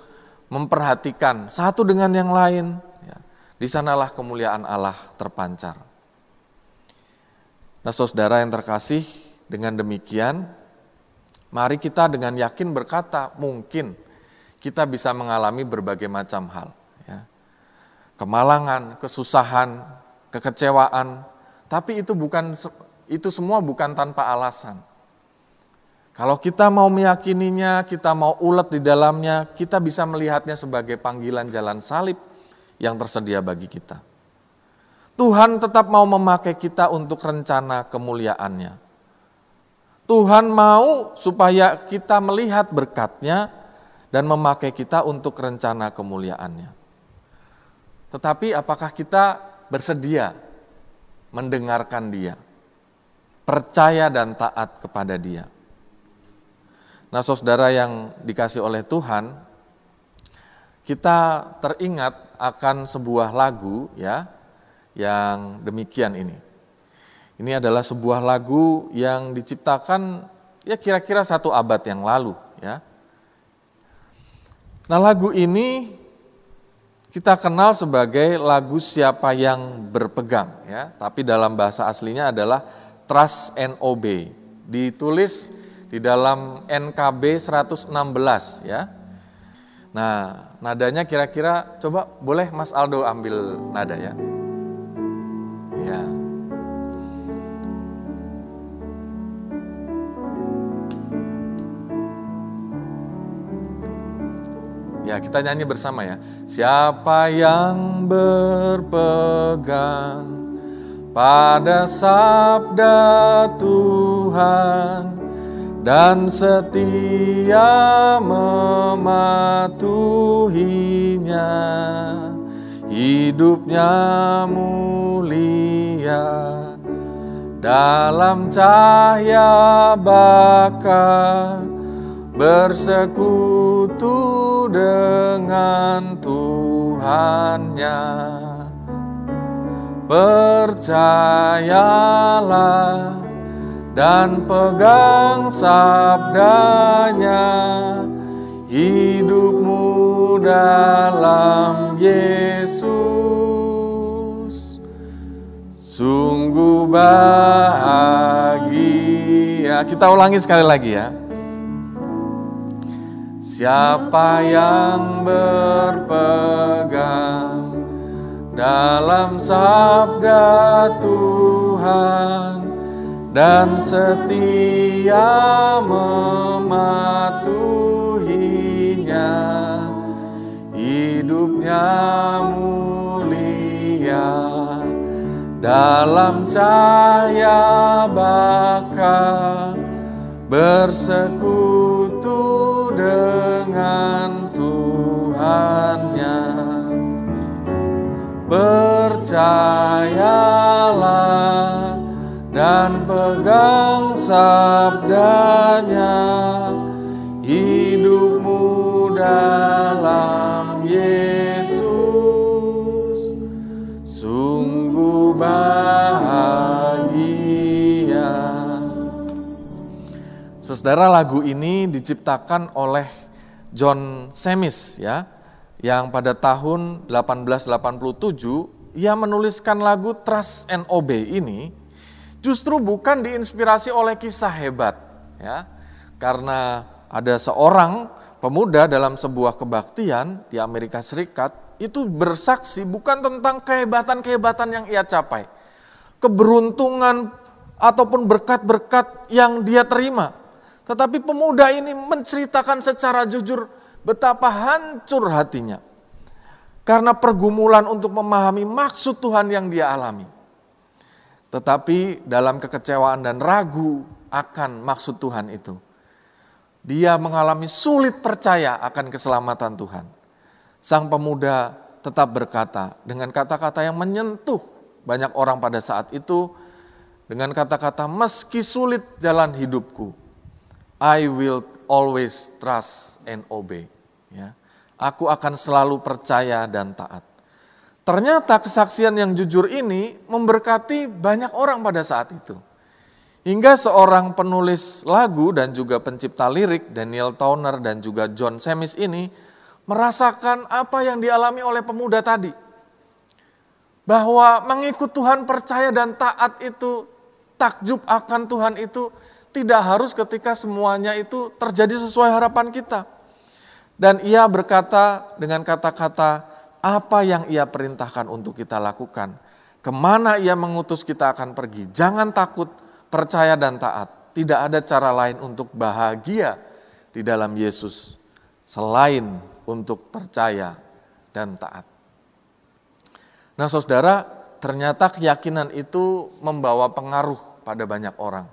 memperhatikan satu dengan yang lain, ya, di sanalah kemuliaan Allah terpancar. Nah saudara yang terkasih, dengan demikian, mari kita dengan yakin berkata, mungkin kita bisa mengalami berbagai macam hal. Ya. Kemalangan, kesusahan, kekecewaan, tapi itu bukan itu semua bukan tanpa alasan. Kalau kita mau meyakininya, kita mau ulet di dalamnya, kita bisa melihatnya sebagai panggilan jalan salib yang tersedia bagi kita. Tuhan tetap mau memakai kita untuk rencana kemuliaannya. Tuhan mau supaya kita melihat berkatnya dan memakai kita untuk rencana kemuliaannya. Tetapi apakah kita bersedia mendengarkan dia, percaya dan taat kepada dia? Nah, saudara yang dikasih oleh Tuhan, kita teringat akan sebuah lagu ya yang demikian ini. Ini adalah sebuah lagu yang diciptakan ya kira-kira satu abad yang lalu ya. Nah, lagu ini kita kenal sebagai lagu siapa yang berpegang ya, tapi dalam bahasa aslinya adalah Trust and Obey. Ditulis di dalam NKB 116 ya. Nah, nadanya kira-kira coba boleh Mas Aldo ambil nada ya. Ya, kita nyanyi bersama ya. Siapa yang berpegang pada sabda Tuhan dan setia mematuhinya hidupnya mulia dalam cahaya bakar bersekutu dengan Tuhannya. Percayalah dan pegang sabdanya. Hidupmu dalam Yesus. Sungguh bahagia. Kita ulangi sekali lagi ya siapa yang berpegang dalam sabda Tuhan dan setia mematuhinya hidupnya mulia dalam cahaya bakar bersekutu dengan Tuhannya. Percayalah dan pegang sabdanya. Hidupmu dalam Yesus. Sungguh bahagia. Saudara lagu ini diciptakan oleh John Semis ya yang pada tahun 1887 ia menuliskan lagu Trust and Obey ini justru bukan diinspirasi oleh kisah hebat ya. Karena ada seorang pemuda dalam sebuah kebaktian di Amerika Serikat itu bersaksi bukan tentang kehebatan-kehebatan yang ia capai. Keberuntungan ataupun berkat-berkat yang dia terima. Tetapi pemuda ini menceritakan secara jujur betapa hancur hatinya. Karena pergumulan untuk memahami maksud Tuhan yang dia alami. Tetapi dalam kekecewaan dan ragu akan maksud Tuhan itu. Dia mengalami sulit percaya akan keselamatan Tuhan. Sang pemuda tetap berkata dengan kata-kata yang menyentuh banyak orang pada saat itu dengan kata-kata meski sulit jalan hidupku I will always trust and obey ya aku akan selalu percaya dan taat Ternyata kesaksian yang jujur ini memberkati banyak orang pada saat itu. Hingga seorang penulis lagu dan juga pencipta lirik Daniel Towner dan juga John Semis ini merasakan apa yang dialami oleh pemuda tadi. Bahwa mengikut Tuhan percaya dan taat itu, takjub akan Tuhan itu tidak harus ketika semuanya itu terjadi sesuai harapan kita. Dan ia berkata dengan kata-kata apa yang ia perintahkan untuk kita lakukan. Ke mana ia mengutus kita akan pergi. Jangan takut, percaya dan taat. Tidak ada cara lain untuk bahagia di dalam Yesus selain untuk percaya dan taat. Nah, saudara, ternyata keyakinan itu membawa pengaruh pada banyak orang.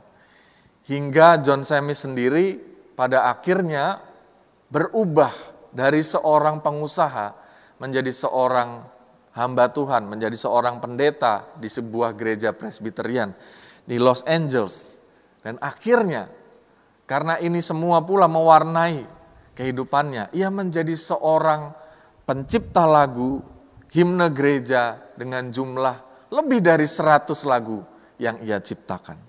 Hingga John Semis sendiri pada akhirnya berubah dari seorang pengusaha menjadi seorang hamba Tuhan, menjadi seorang pendeta di sebuah gereja presbiterian di Los Angeles. Dan akhirnya karena ini semua pula mewarnai kehidupannya, ia menjadi seorang pencipta lagu, himne gereja dengan jumlah lebih dari 100 lagu yang ia ciptakan.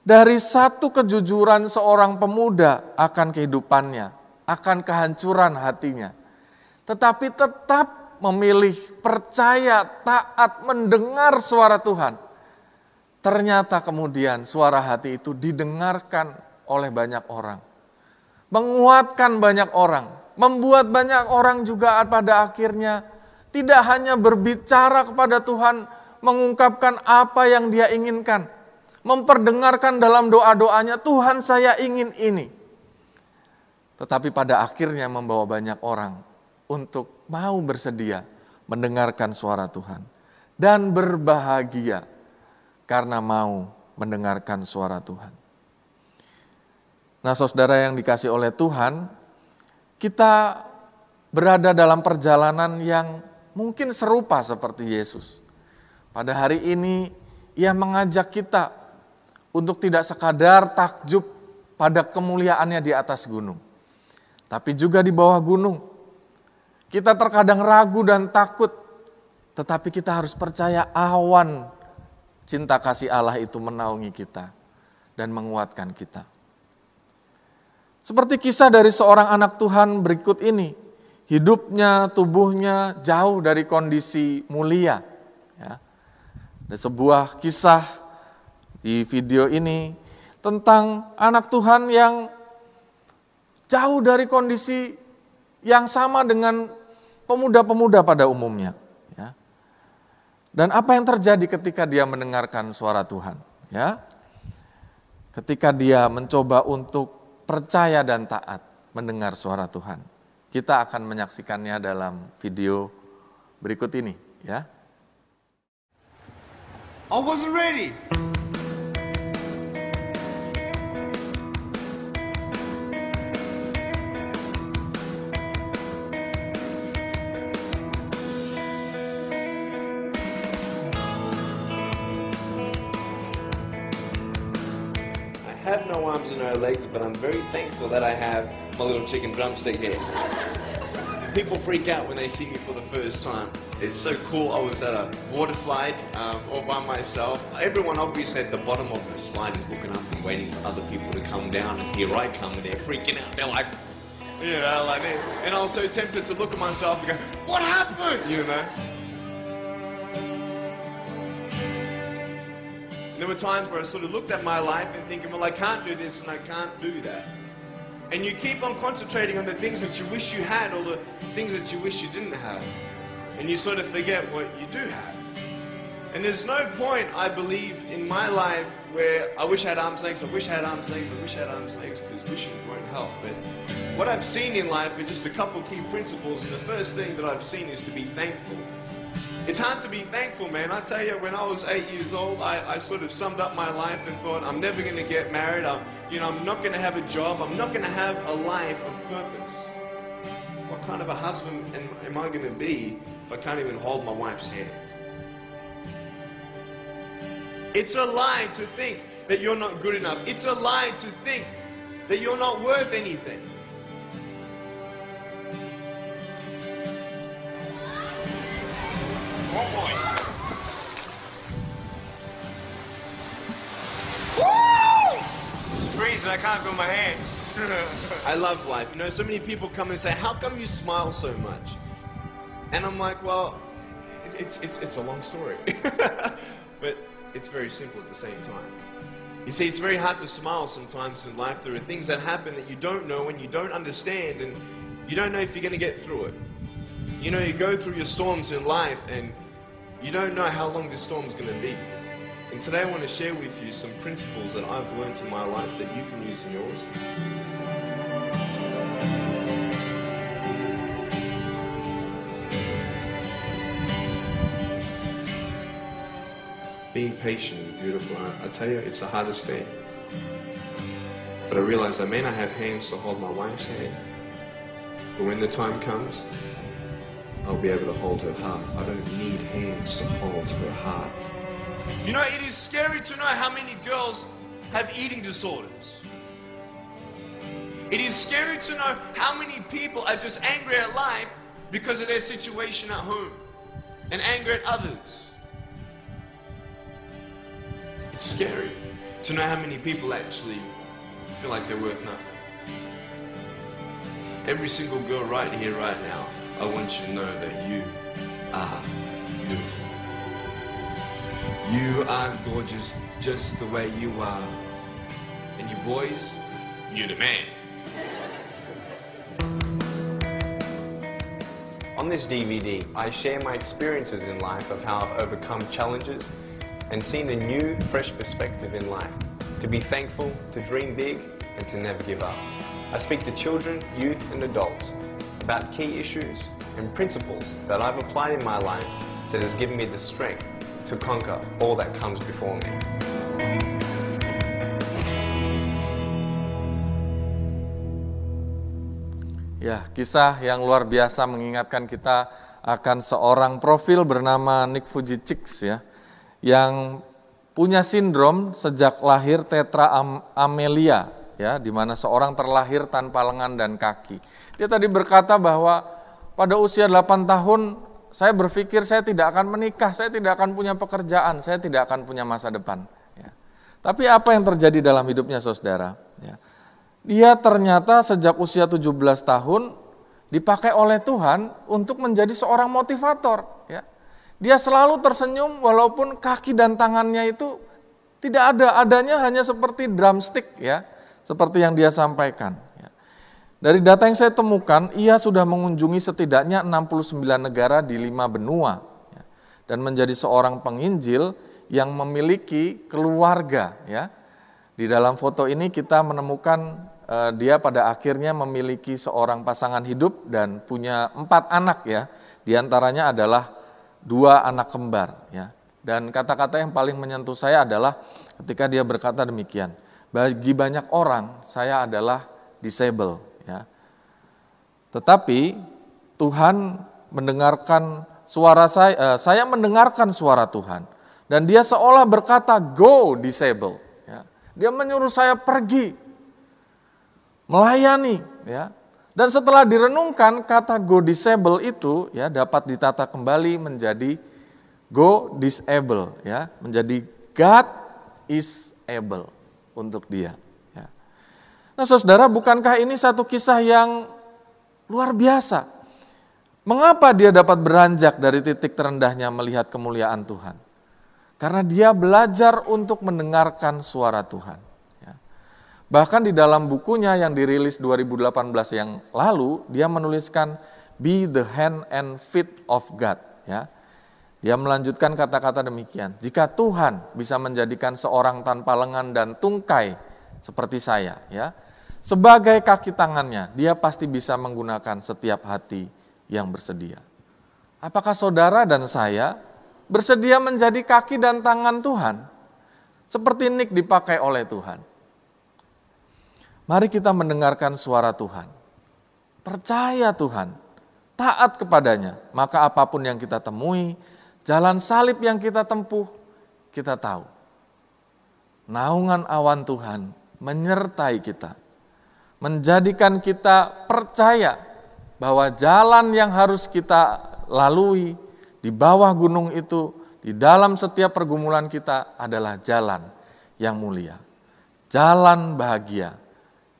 Dari satu kejujuran seorang pemuda akan kehidupannya, akan kehancuran hatinya. Tetapi tetap memilih percaya, taat, mendengar suara Tuhan Ternyata kemudian suara hati itu didengarkan oleh banyak orang. Menguatkan banyak orang. Membuat banyak orang juga pada akhirnya tidak hanya berbicara kepada Tuhan, mengungkapkan apa yang dia inginkan. Memperdengarkan dalam doa-doanya, Tuhan saya ingin ini. Tetapi pada akhirnya membawa banyak orang untuk mau bersedia mendengarkan suara Tuhan. Dan berbahagia karena mau mendengarkan suara Tuhan. Nah, saudara yang dikasih oleh Tuhan, kita berada dalam perjalanan yang mungkin serupa seperti Yesus. Pada hari ini, Ia mengajak kita untuk tidak sekadar takjub pada kemuliaannya di atas gunung, tapi juga di bawah gunung. Kita terkadang ragu dan takut, tetapi kita harus percaya awan cinta kasih Allah itu menaungi kita dan menguatkan kita. Seperti kisah dari seorang anak Tuhan berikut ini, hidupnya, tubuhnya jauh dari kondisi mulia. Ya. Ada sebuah kisah di video ini tentang anak Tuhan yang jauh dari kondisi yang sama dengan pemuda-pemuda pada umumnya. Dan apa yang terjadi ketika dia mendengarkan suara Tuhan? Ya, ketika dia mencoba untuk percaya dan taat mendengar suara Tuhan. Kita akan menyaksikannya dalam video berikut ini, ya. I wasn't ready. Legs, but I'm very thankful that I have my little chicken drumstick here. People freak out when they see me for the first time. It's so cool. I was at a water slide um, all by myself. Everyone obviously at the bottom of the slide is looking up and waiting for other people to come down, and here I come, and they're freaking out. They're like, you know, like this. And I was so tempted to look at myself and go, what happened? You know? There were times where I sort of looked at my life and thinking, well, I can't do this and I can't do that. And you keep on concentrating on the things that you wish you had or the things that you wish you didn't have. And you sort of forget what you do have. And there's no point, I believe, in my life where I wish I had arms legs, I wish I had arms legs, I wish I had arms legs, because wishing won't help. But what I've seen in life are just a couple key principles. And the first thing that I've seen is to be thankful. It's hard to be thankful, man. I tell you, when I was eight years old, I, I sort of summed up my life and thought, I'm never going to get married. I'm, you know, I'm not going to have a job. I'm not going to have a life of purpose. What kind of a husband am, am I going to be if I can't even hold my wife's hand? It's a lie to think that you're not good enough. It's a lie to think that you're not worth anything. Can't feel my hands. I love life. You know, so many people come and say, How come you smile so much? And I'm like, Well, it's, it's, it's a long story. but it's very simple at the same time. You see, it's very hard to smile sometimes in life. There are things that happen that you don't know and you don't understand, and you don't know if you're going to get through it. You know, you go through your storms in life, and you don't know how long this storm is going to be. And today I want to share with you some principles that I've learned in my life that you can use in yours. Being patient is beautiful. I, I tell you, it's the hardest thing. But I realized I may not have hands to hold my wife's hand. But when the time comes, I'll be able to hold her heart. I don't need hands to hold her heart. You know, it is scary to know how many girls have eating disorders. It is scary to know how many people are just angry at life because of their situation at home and angry at others. It's scary to know how many people actually feel like they're worth nothing. Every single girl right here, right now, I want you to know that you are beautiful. You are gorgeous just the way you are. And you boys, you're the man. On this DVD, I share my experiences in life of how I've overcome challenges and seen a new, fresh perspective in life. To be thankful, to dream big, and to never give up. I speak to children, youth, and adults about key issues and principles that I've applied in my life that has given me the strength to conquer all that comes before me. Ya, kisah yang luar biasa mengingatkan kita akan seorang profil bernama Nick Fujicic ya, yang punya sindrom sejak lahir tetra am- amelia ya, di mana seorang terlahir tanpa lengan dan kaki. Dia tadi berkata bahwa pada usia 8 tahun saya berpikir saya tidak akan menikah, saya tidak akan punya pekerjaan, saya tidak akan punya masa depan. Ya. Tapi apa yang terjadi dalam hidupnya saudara? Ya. Dia ternyata sejak usia 17 tahun dipakai oleh Tuhan untuk menjadi seorang motivator. Ya. Dia selalu tersenyum walaupun kaki dan tangannya itu tidak ada, adanya hanya seperti drumstick ya, seperti yang dia sampaikan. Ya. Dari data yang saya temukan, ia sudah mengunjungi setidaknya 69 negara di lima benua ya, dan menjadi seorang penginjil yang memiliki keluarga ya. Di dalam foto ini kita menemukan eh, dia pada akhirnya memiliki seorang pasangan hidup dan punya empat anak ya. Di antaranya adalah dua anak kembar ya. Dan kata-kata yang paling menyentuh saya adalah ketika dia berkata demikian. Bagi banyak orang saya adalah disable ya. Tetapi Tuhan mendengarkan suara saya, eh, saya mendengarkan suara Tuhan dan dia seolah berkata go disable ya. Dia menyuruh saya pergi melayani ya. Dan setelah direnungkan kata go disable itu ya dapat ditata kembali menjadi go disable ya, menjadi God is able untuk dia ya. Nah, Saudara, bukankah ini satu kisah yang luar biasa? Mengapa dia dapat beranjak dari titik terendahnya melihat kemuliaan Tuhan? Karena dia belajar untuk mendengarkan suara Tuhan. ya. Bahkan di dalam bukunya yang dirilis 2018 yang lalu, dia menuliskan be the hand and feet of God. Ya. Dia melanjutkan kata-kata demikian, jika Tuhan bisa menjadikan seorang tanpa lengan dan tungkai seperti saya, ya, sebagai kaki tangannya, dia pasti bisa menggunakan setiap hati yang bersedia. Apakah saudara dan saya bersedia menjadi kaki dan tangan Tuhan? Seperti Nick dipakai oleh Tuhan. Mari kita mendengarkan suara Tuhan. Percaya Tuhan, taat kepadanya, maka apa pun yang kita temui, jalan salib yang kita tempuh, kita tahu. Naungan awan Tuhan menyertai kita, menjadikan kita percaya bahwa jalan yang harus kita lalui di bawah gunung itu, di dalam setiap pergumulan kita adalah jalan yang mulia, jalan bahagia,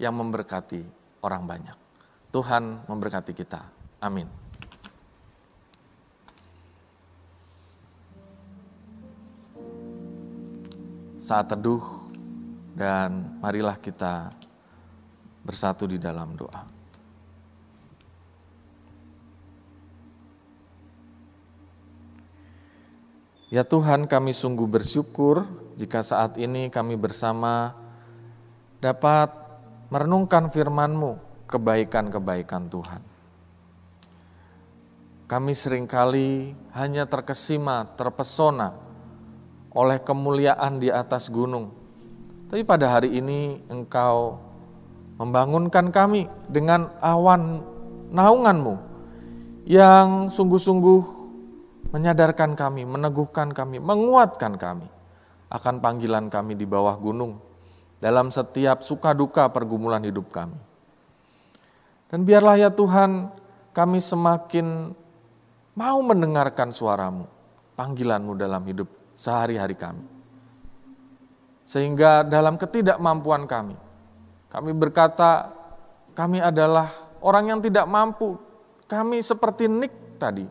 yang memberkati orang banyak. Tuhan memberkati kita. Amin. Saat teduh dan marilah kita bersatu di dalam doa. Ya Tuhan, kami sungguh bersyukur jika saat ini kami bersama dapat merenungkan firman-Mu, kebaikan-kebaikan Tuhan. Kami sering kali hanya terkesima, terpesona oleh kemuliaan di atas gunung. Tapi pada hari ini Engkau membangunkan kami dengan awan naungan-Mu yang sungguh-sungguh menyadarkan kami, meneguhkan kami, menguatkan kami akan panggilan kami di bawah gunung dalam setiap suka duka pergumulan hidup kami. Dan biarlah ya Tuhan kami semakin mau mendengarkan suaramu, panggilanmu dalam hidup sehari-hari kami. Sehingga dalam ketidakmampuan kami, kami berkata kami adalah orang yang tidak mampu. Kami seperti Nick tadi,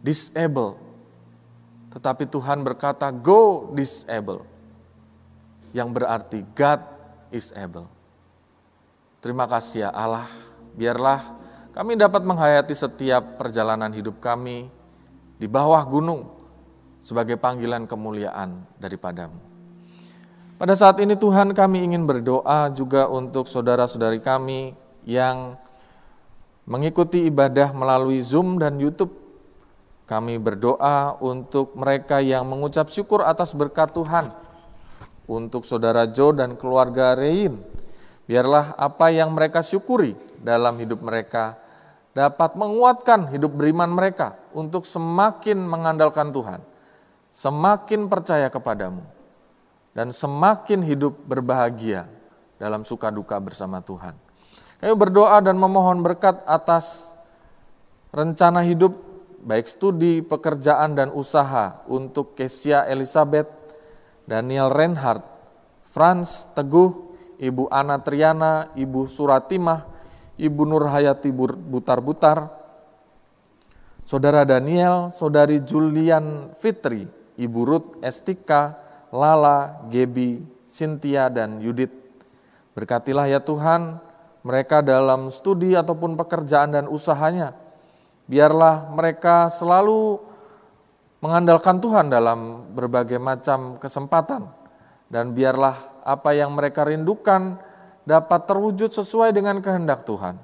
disable. Tetapi Tuhan berkata, go disable. Yang berarti God is able. Terima kasih ya Allah, biarlah kami dapat menghayati setiap perjalanan hidup kami di bawah gunung sebagai panggilan kemuliaan daripadamu. Pada saat ini Tuhan kami ingin berdoa juga untuk saudara-saudari kami yang mengikuti ibadah melalui Zoom dan YouTube kami berdoa untuk mereka yang mengucap syukur atas berkat Tuhan. Untuk saudara Jo dan keluarga Rein, biarlah apa yang mereka syukuri dalam hidup mereka dapat menguatkan hidup beriman mereka untuk semakin mengandalkan Tuhan, semakin percaya kepadamu, dan semakin hidup berbahagia dalam suka duka bersama Tuhan. Kami berdoa dan memohon berkat atas rencana hidup baik studi, pekerjaan, dan usaha untuk Kesia Elizabeth, Daniel Reinhardt, Franz Teguh, Ibu Ana Triana, Ibu Suratimah, Ibu Nurhayati Butar-Butar, Saudara Daniel, Saudari Julian Fitri, Ibu Ruth Estika, Lala, Gebi, Cynthia, dan Yudit. Berkatilah ya Tuhan mereka dalam studi ataupun pekerjaan dan usahanya, Biarlah mereka selalu mengandalkan Tuhan dalam berbagai macam kesempatan. Dan biarlah apa yang mereka rindukan dapat terwujud sesuai dengan kehendak Tuhan.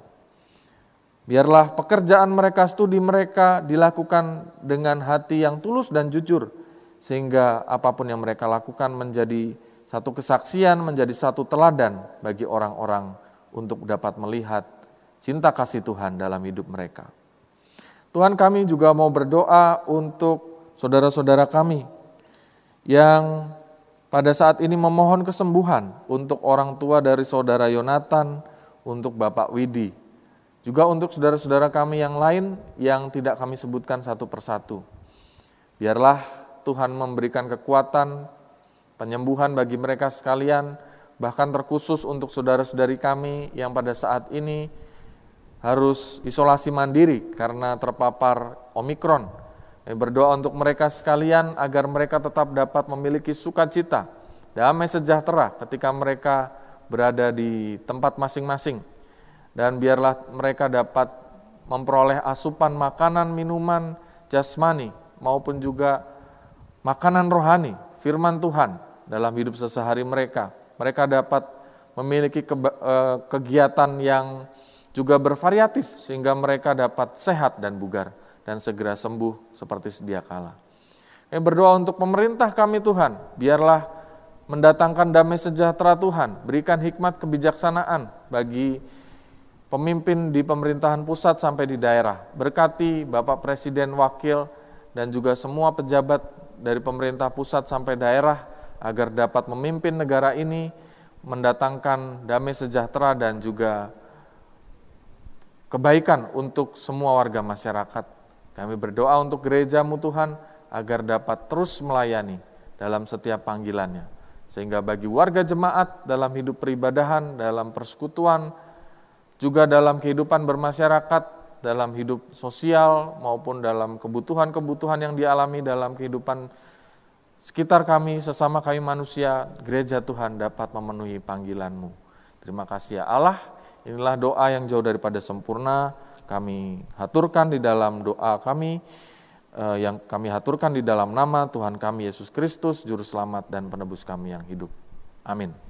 Biarlah pekerjaan mereka, studi mereka dilakukan dengan hati yang tulus dan jujur, sehingga apa pun yang mereka lakukan menjadi satu kesaksian, menjadi satu teladan bagi orang-orang untuk dapat melihat cinta kasih Tuhan dalam hidup mereka. Tuhan kami juga mau berdoa untuk saudara-saudara kami yang pada saat ini memohon kesembuhan untuk orang tua dari saudara Yonatan, untuk Bapak Widi, juga untuk saudara-saudara kami yang lain yang tidak kami sebutkan satu persatu. Biarlah Tuhan memberikan kekuatan, penyembuhan bagi mereka sekalian, bahkan terkhusus untuk saudara-saudari kami yang pada saat ini harus isolasi mandiri karena terpapar Omikron. Berdoa untuk mereka sekalian agar mereka tetap dapat memiliki sukacita, damai sejahtera ketika mereka berada di tempat masing-masing. Dan biarlah mereka dapat memperoleh asupan makanan, minuman, jasmani, maupun juga makanan rohani, firman Tuhan dalam hidup sesehari mereka. Mereka dapat memiliki eh, kegiatan yang juga bervariatif sehingga mereka dapat sehat dan bugar dan segera sembuh seperti sedia kala. Yang berdoa untuk pemerintah kami Tuhan, biarlah mendatangkan damai sejahtera Tuhan, berikan hikmat kebijaksanaan bagi pemimpin di pemerintahan pusat sampai di daerah. Berkati Bapak Presiden, Wakil, dan juga semua pejabat dari pemerintah pusat sampai daerah agar dapat memimpin negara ini mendatangkan damai sejahtera dan juga kebaikan untuk semua warga masyarakat. Kami berdoa untuk gerejamu Tuhan agar dapat terus melayani dalam setiap panggilannya. Sehingga bagi warga jemaat dalam hidup peribadahan, dalam persekutuan, juga dalam kehidupan bermasyarakat, dalam hidup sosial maupun dalam kebutuhan-kebutuhan yang dialami dalam kehidupan sekitar kami, sesama kami manusia, gereja Tuhan dapat memenuhi panggilanmu. Terima kasih ya Allah, inilah doa yang jauh daripada sempurna, kami haturkan di dalam doa kami, eh, yang kami haturkan di dalam nama Tuhan kami Yesus Kristus, Juru Selamat dan Penebus kami yang hidup. Amin.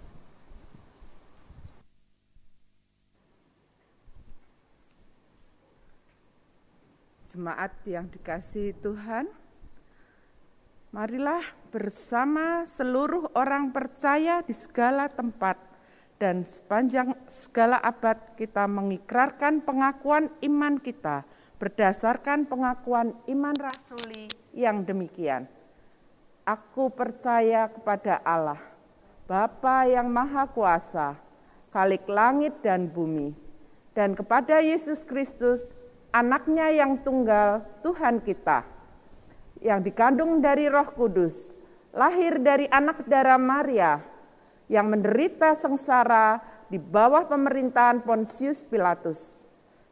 Jemaat yang dikasihi Tuhan, marilah bersama seluruh orang percaya di segala tempat dan sepanjang segala abad kita mengikrarkan pengakuan iman kita berdasarkan pengakuan iman rasuli yang demikian. Aku percaya kepada Allah, Bapa yang Maha Kuasa, Khalik langit dan bumi, dan kepada Yesus Kristus, anaknya yang tunggal, Tuhan kita, yang dikandung dari roh kudus, lahir dari anak darah Maria, yang menderita sengsara di bawah pemerintahan Pontius Pilatus,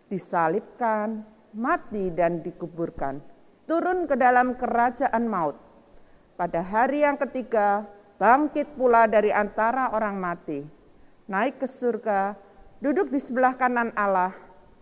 disalibkan, mati dan dikuburkan, turun ke dalam kerajaan maut. Pada hari yang ketiga, bangkit pula dari antara orang mati, naik ke surga, duduk di sebelah kanan Allah,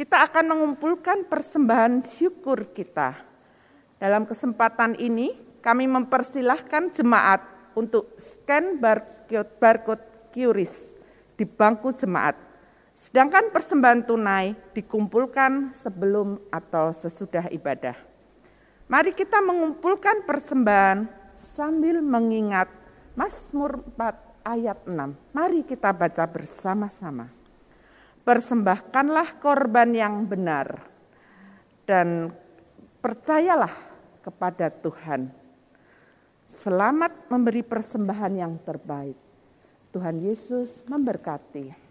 kita akan mengumpulkan persembahan syukur kita. Dalam kesempatan ini, kami mempersilahkan jemaat untuk scan barcode, barcode QRIS di bangku jemaat. Sedangkan persembahan tunai dikumpulkan sebelum atau sesudah ibadah. Mari kita mengumpulkan persembahan sambil mengingat Mazmur 4 ayat 6. Mari kita baca bersama-sama. Persembahkanlah korban yang benar dan percayalah kepada Tuhan. Selamat memberi persembahan yang terbaik. Tuhan Yesus memberkati.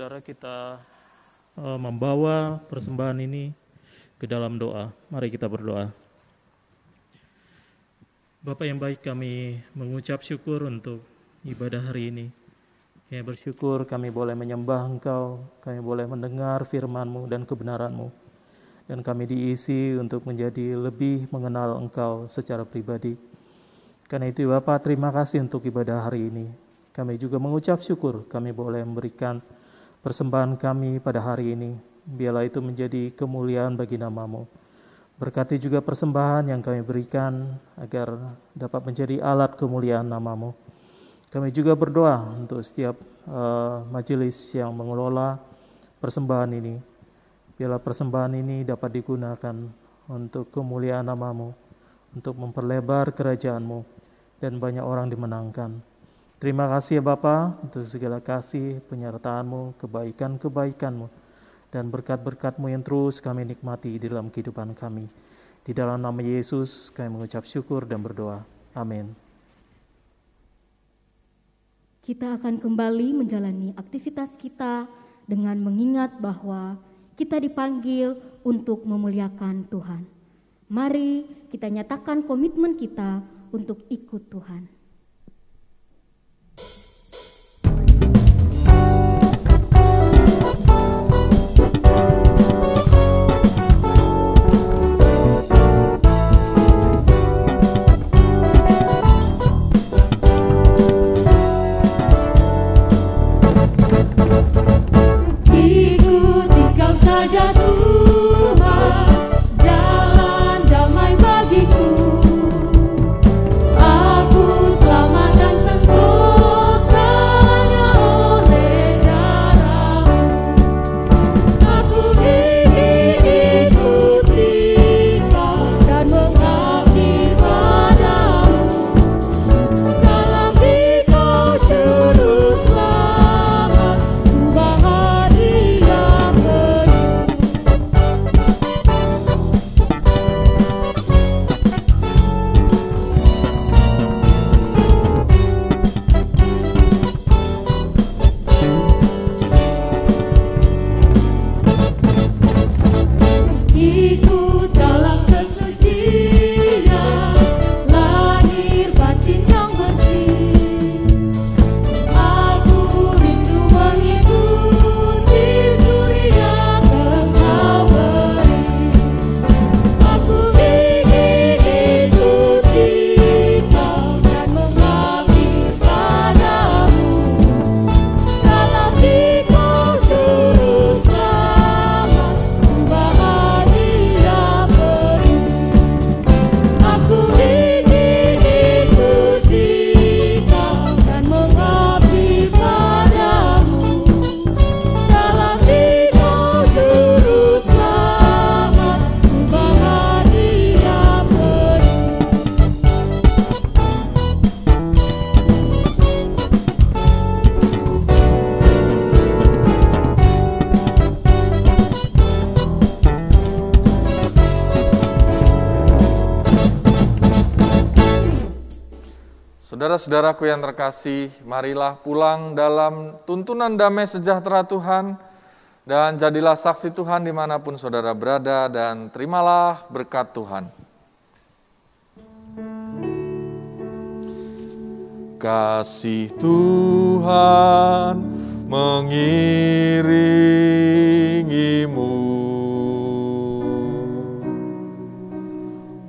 Saudara kita eh, membawa persembahan ini ke dalam doa. Mari kita berdoa. Bapak yang baik kami mengucap syukur untuk ibadah hari ini. Kami bersyukur kami boleh menyembah Engkau, kami boleh mendengar firman-Mu dan kebenaran-Mu. Dan kami diisi untuk menjadi lebih mengenal Engkau secara pribadi. Karena itu Bapak terima kasih untuk ibadah hari ini. Kami juga mengucap syukur kami boleh memberikan persembahan kami pada hari ini. Biarlah itu menjadi kemuliaan bagi namamu. Berkati juga persembahan yang kami berikan agar dapat menjadi alat kemuliaan namamu. Kami juga berdoa untuk setiap uh, majelis yang mengelola persembahan ini. Biarlah persembahan ini dapat digunakan untuk kemuliaan namamu, untuk memperlebar kerajaanmu, dan banyak orang dimenangkan. Terima kasih ya Bapa untuk segala kasih, penyertaanmu, kebaikan-kebaikanmu, dan berkat-berkatmu yang terus kami nikmati di dalam kehidupan kami. Di dalam nama Yesus kami mengucap syukur dan berdoa. Amin. Kita akan kembali menjalani aktivitas kita dengan mengingat bahwa kita dipanggil untuk memuliakan Tuhan. Mari kita nyatakan komitmen kita untuk ikut Tuhan. Cállate. Saudara-saudaraku yang terkasih, marilah pulang dalam tuntunan damai sejahtera Tuhan dan jadilah saksi Tuhan di mana pun saudara berada dan terimalah berkat Tuhan. Kasih Tuhan mengiringimu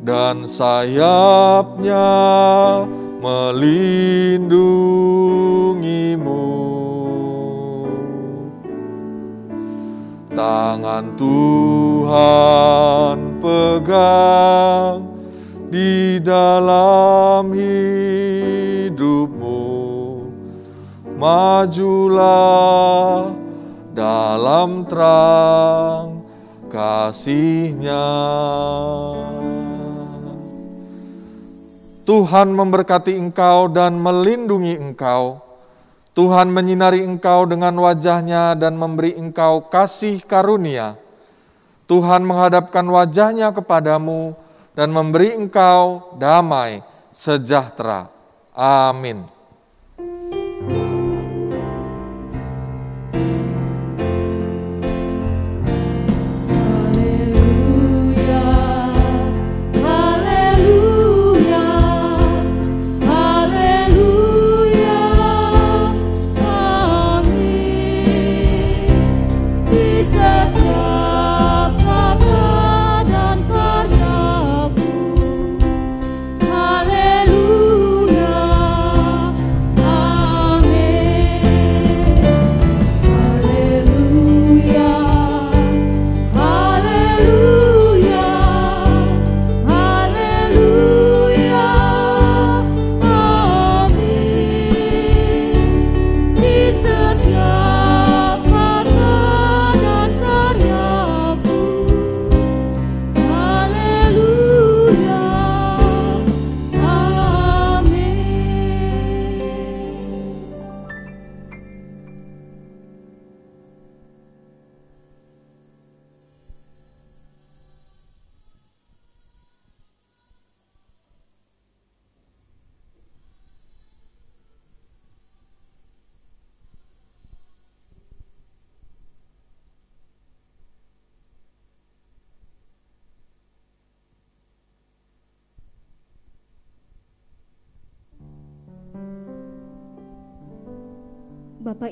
dan sayapnya melindungimu. Tangan Tuhan pegang di dalam hidupmu. Majulah dalam terang kasihnya. Tuhan memberkati engkau dan melindungi engkau. Tuhan menyinari engkau dengan wajahnya dan memberi engkau kasih karunia. Tuhan menghadapkan wajahnya kepadamu dan memberi engkau damai sejahtera. Amin.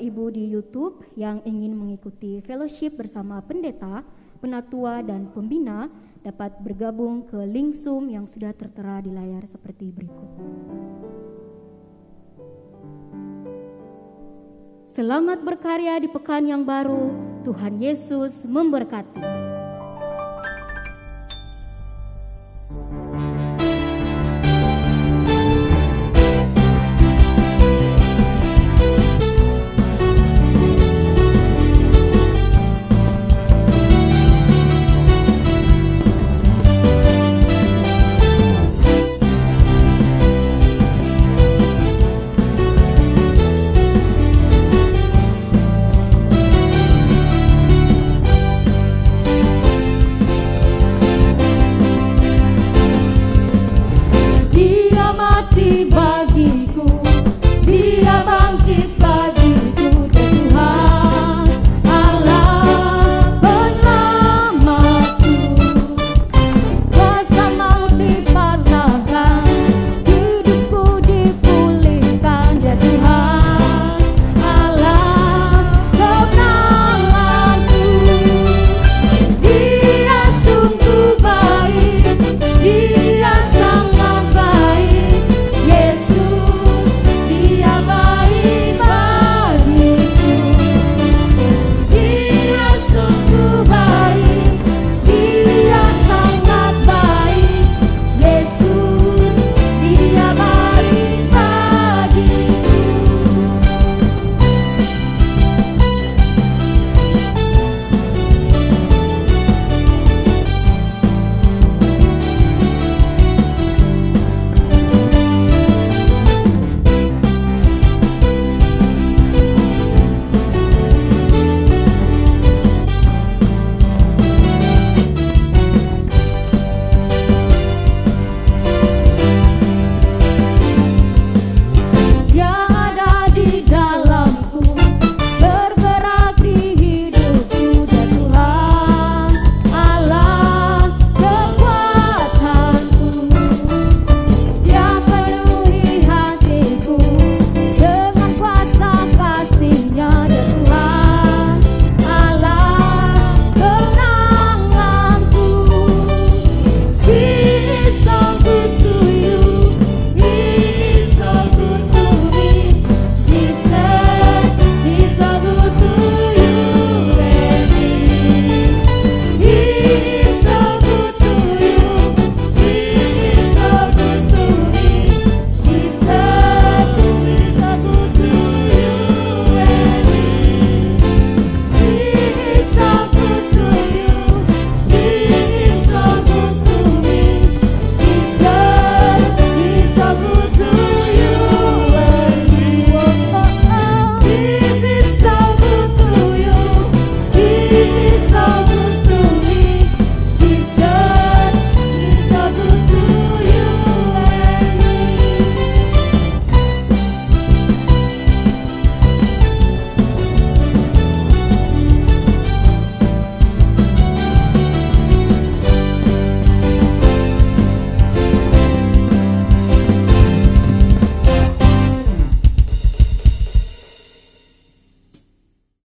Bapak Ibu di YouTube yang ingin mengikuti fellowship bersama pendeta, penatua dan pembina dapat bergabung ke link Zoom yang sudah tertera di layar seperti berikut. Selamat berkarya di pekan yang baru. Tuhan Yesus memberkati.